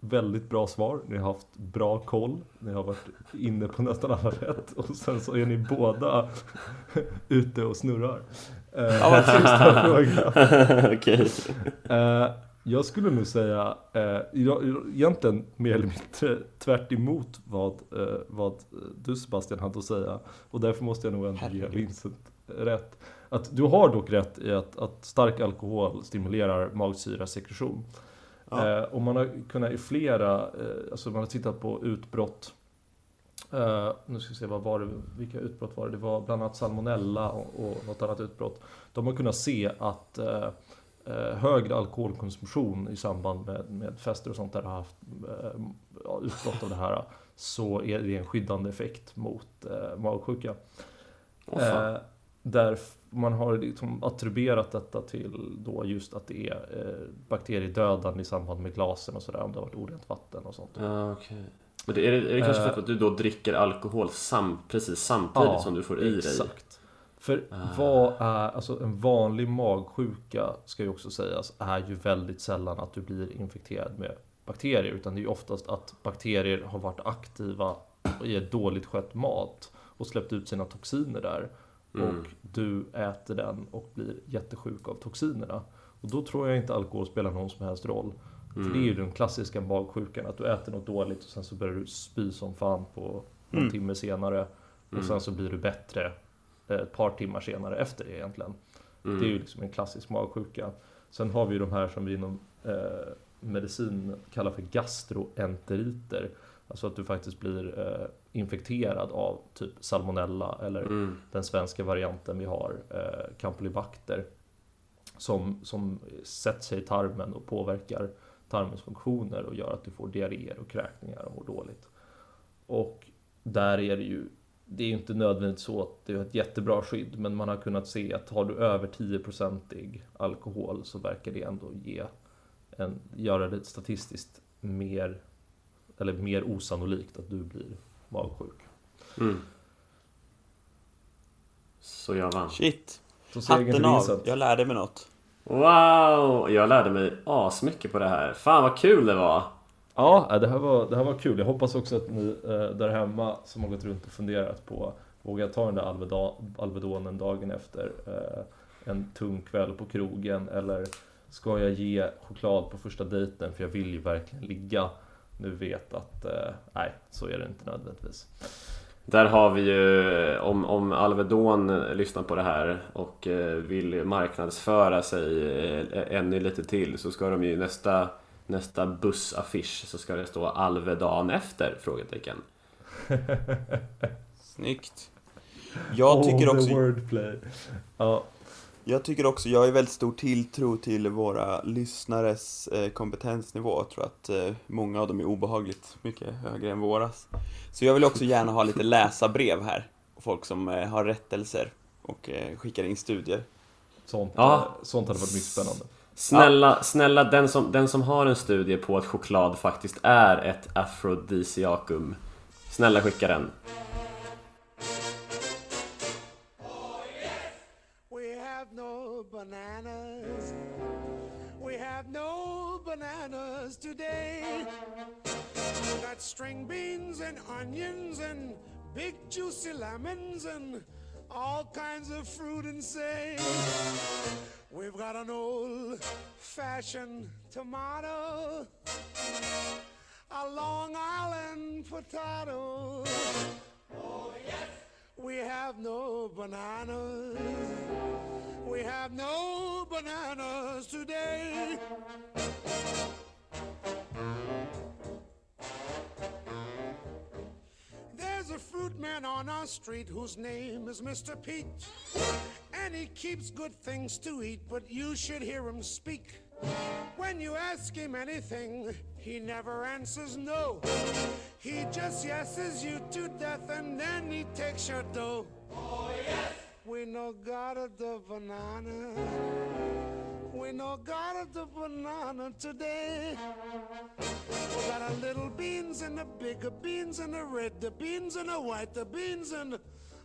väldigt bra svar. Ni har haft bra koll. Ni har varit inne på nästan alla rätt. Och sen så är ni båda ute och snurrar. Eh, Ja, vad. Okej. Jag skulle nog säga, eh, jag- egentligen mer eller mindre tvärt emot vad, eh, vad du Sebastian hade att säga. Och därför måste jag nog ändå ge. Vincent rätt. Att du har dock rätt i att, att stark alkohol stimulerar magsyrasekretion. Ja. Eh, och man har kunnat i flera, eh, alltså man har tittat på utbrott nu ska vi se, vad var det, vilka utbrott var det? Det var bland annat salmonella och, och något annat utbrott. De har kunnat se att högre alkoholkonsumtion i samband med, med fester och sånt där har haft eh, ja, utbrott av det här. Så är det en skyddande effekt mot eh, magsjuka. Fan. Eh, där man har liksom attribuerat detta till då just att det är eh, bakteriedödande i samband med glasen och sådär om det har varit orent vatten och sånt. Ja, okej. Men det, är, det, är det kanske för Eh. att du då dricker alkohol sam, precis samtidigt Ja, som du får i dig? Exakt. För Ah. vad är, alltså en vanlig magsjuka ska ju också sägas, är ju väldigt sällan att du blir infekterad med bakterier. Utan det är ju oftast att bakterier har varit aktiva i ett dåligt skött mat och släppt ut sina toxiner där. Mm. Och du äter den och blir jättesjuk av toxinerna. Och då tror jag inte alkohol spelar någon som helst roll. För det är ju den klassiska magsjukan, att du äter något dåligt och sen så börjar du spy som fan på någon Mm. timme senare. Och sen så blir du bättre ett par timmar senare efter det egentligen. Mm. Det är ju liksom en klassisk magsjuka. Sen har vi ju de här som vi inom eh, medicin kallar för gastroenteriter. Alltså att du faktiskt blir eh, infekterad av typ salmonella eller Mm. den svenska varianten vi har, eh, campylobacter. Som, som sätter sig i tarmen och påverkar tarmens funktioner och gör att du får diarréer och kräkningar och mår dåligt. Och där är det ju, det är ju inte nödvändigt så att det är ett jättebra skydd, men man har kunnat se att har du över 10% alkohol så verkar det ändå ge en, göra det statistiskt mer, eller mer osannolikt att du blir magsjuk. Mm. Så jag vann. Shit. Hatten av. Jag lärde mig något. Wow! Jag lärde mig asmycket på det här. Fan vad kul det var! Ja, äh, det här, var, det här var kul. Jag hoppas också att ni eh, där hemma som har gått runt och funderat på Vågar jag ta den där Alvedonen dagen efter eh, en tung kväll på krogen? Eller ska jag ge choklad på första dejten för jag vill ju verkligen ligga? Nu vet att eh, nej, så är det inte nödvändigtvis. Där har vi ju, om, om Alvedon lyssnar på det här och vill marknadsföra sig ännu lite till så ska de ju nästa, nästa bussaffisch så ska det stå Alvedon efter? Frågetecken. Snyggt. Jag tycker också, wordplay. Ja, jag tycker också, jag har ju väldigt stor tilltro till våra lyssnares eh, kompetensnivå. Jag tror att eh, många av dem är obehagligt mycket högre än våras. Så jag vill också gärna ha lite läsarbrev här. Folk som eh, har rättelser och skickar in studier. sånt, Ja. sånt hade varit mycket spännande. Snälla, ja. snälla den, som, den som har en studie på att choklad faktiskt är ett afrodisiakum Snälla skicka den. We have no bananas. We have no bananas today. Got string beans and onions and big juicy lemons and all kinds of fruit and say. We've got an old fashioned tomato, a Long Island potato. oh yes We have no bananas. We have no bananas today. Fruit man on our street whose name is Mr. Pete. And he keeps good things to eat, but you should hear him speak. When you ask him anything, he never answers no. He just yeses you to death and then he takes your dough. Oh, yes! We no got the banana. We no got the banana today. We got a little beans and the bigger beans and the red, the beans and the white, the beans and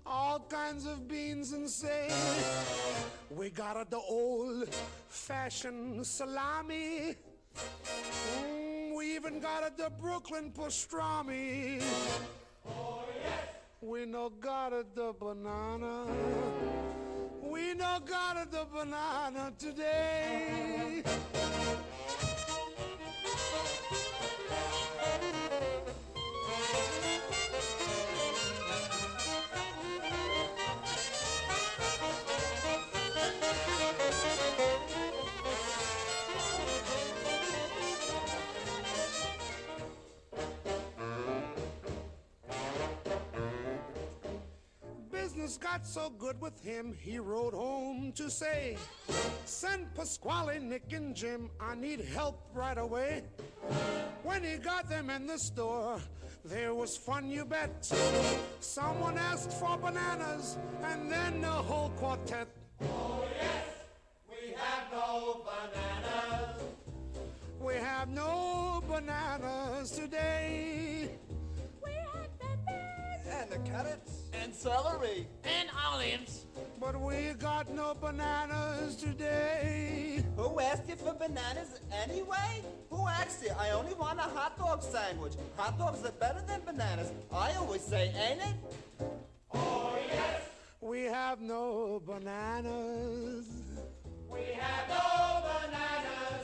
all kinds of beans and say we got a, the old fashioned salami. Mm, we even got a, the Brooklyn pastrami. Oh yes. We no got it the banana. We no got the banana today. Got so good with him, he rode home to say, Send Pasquale, Nick, and Jim, I need help right away. When he got them in the store, there was fun, you bet. Someone asked for bananas, and then the whole quartet. Oh, yes, we have no bananas. We have no bananas today. And the carrots. And celery. And olives. But we got no bananas today. Who asked you for bananas anyway? Who asked you? I only want a hot dog sandwich. Hot dogs are better than bananas. I always say, ain't it? Oh, yes. We have no bananas. We have no bananas.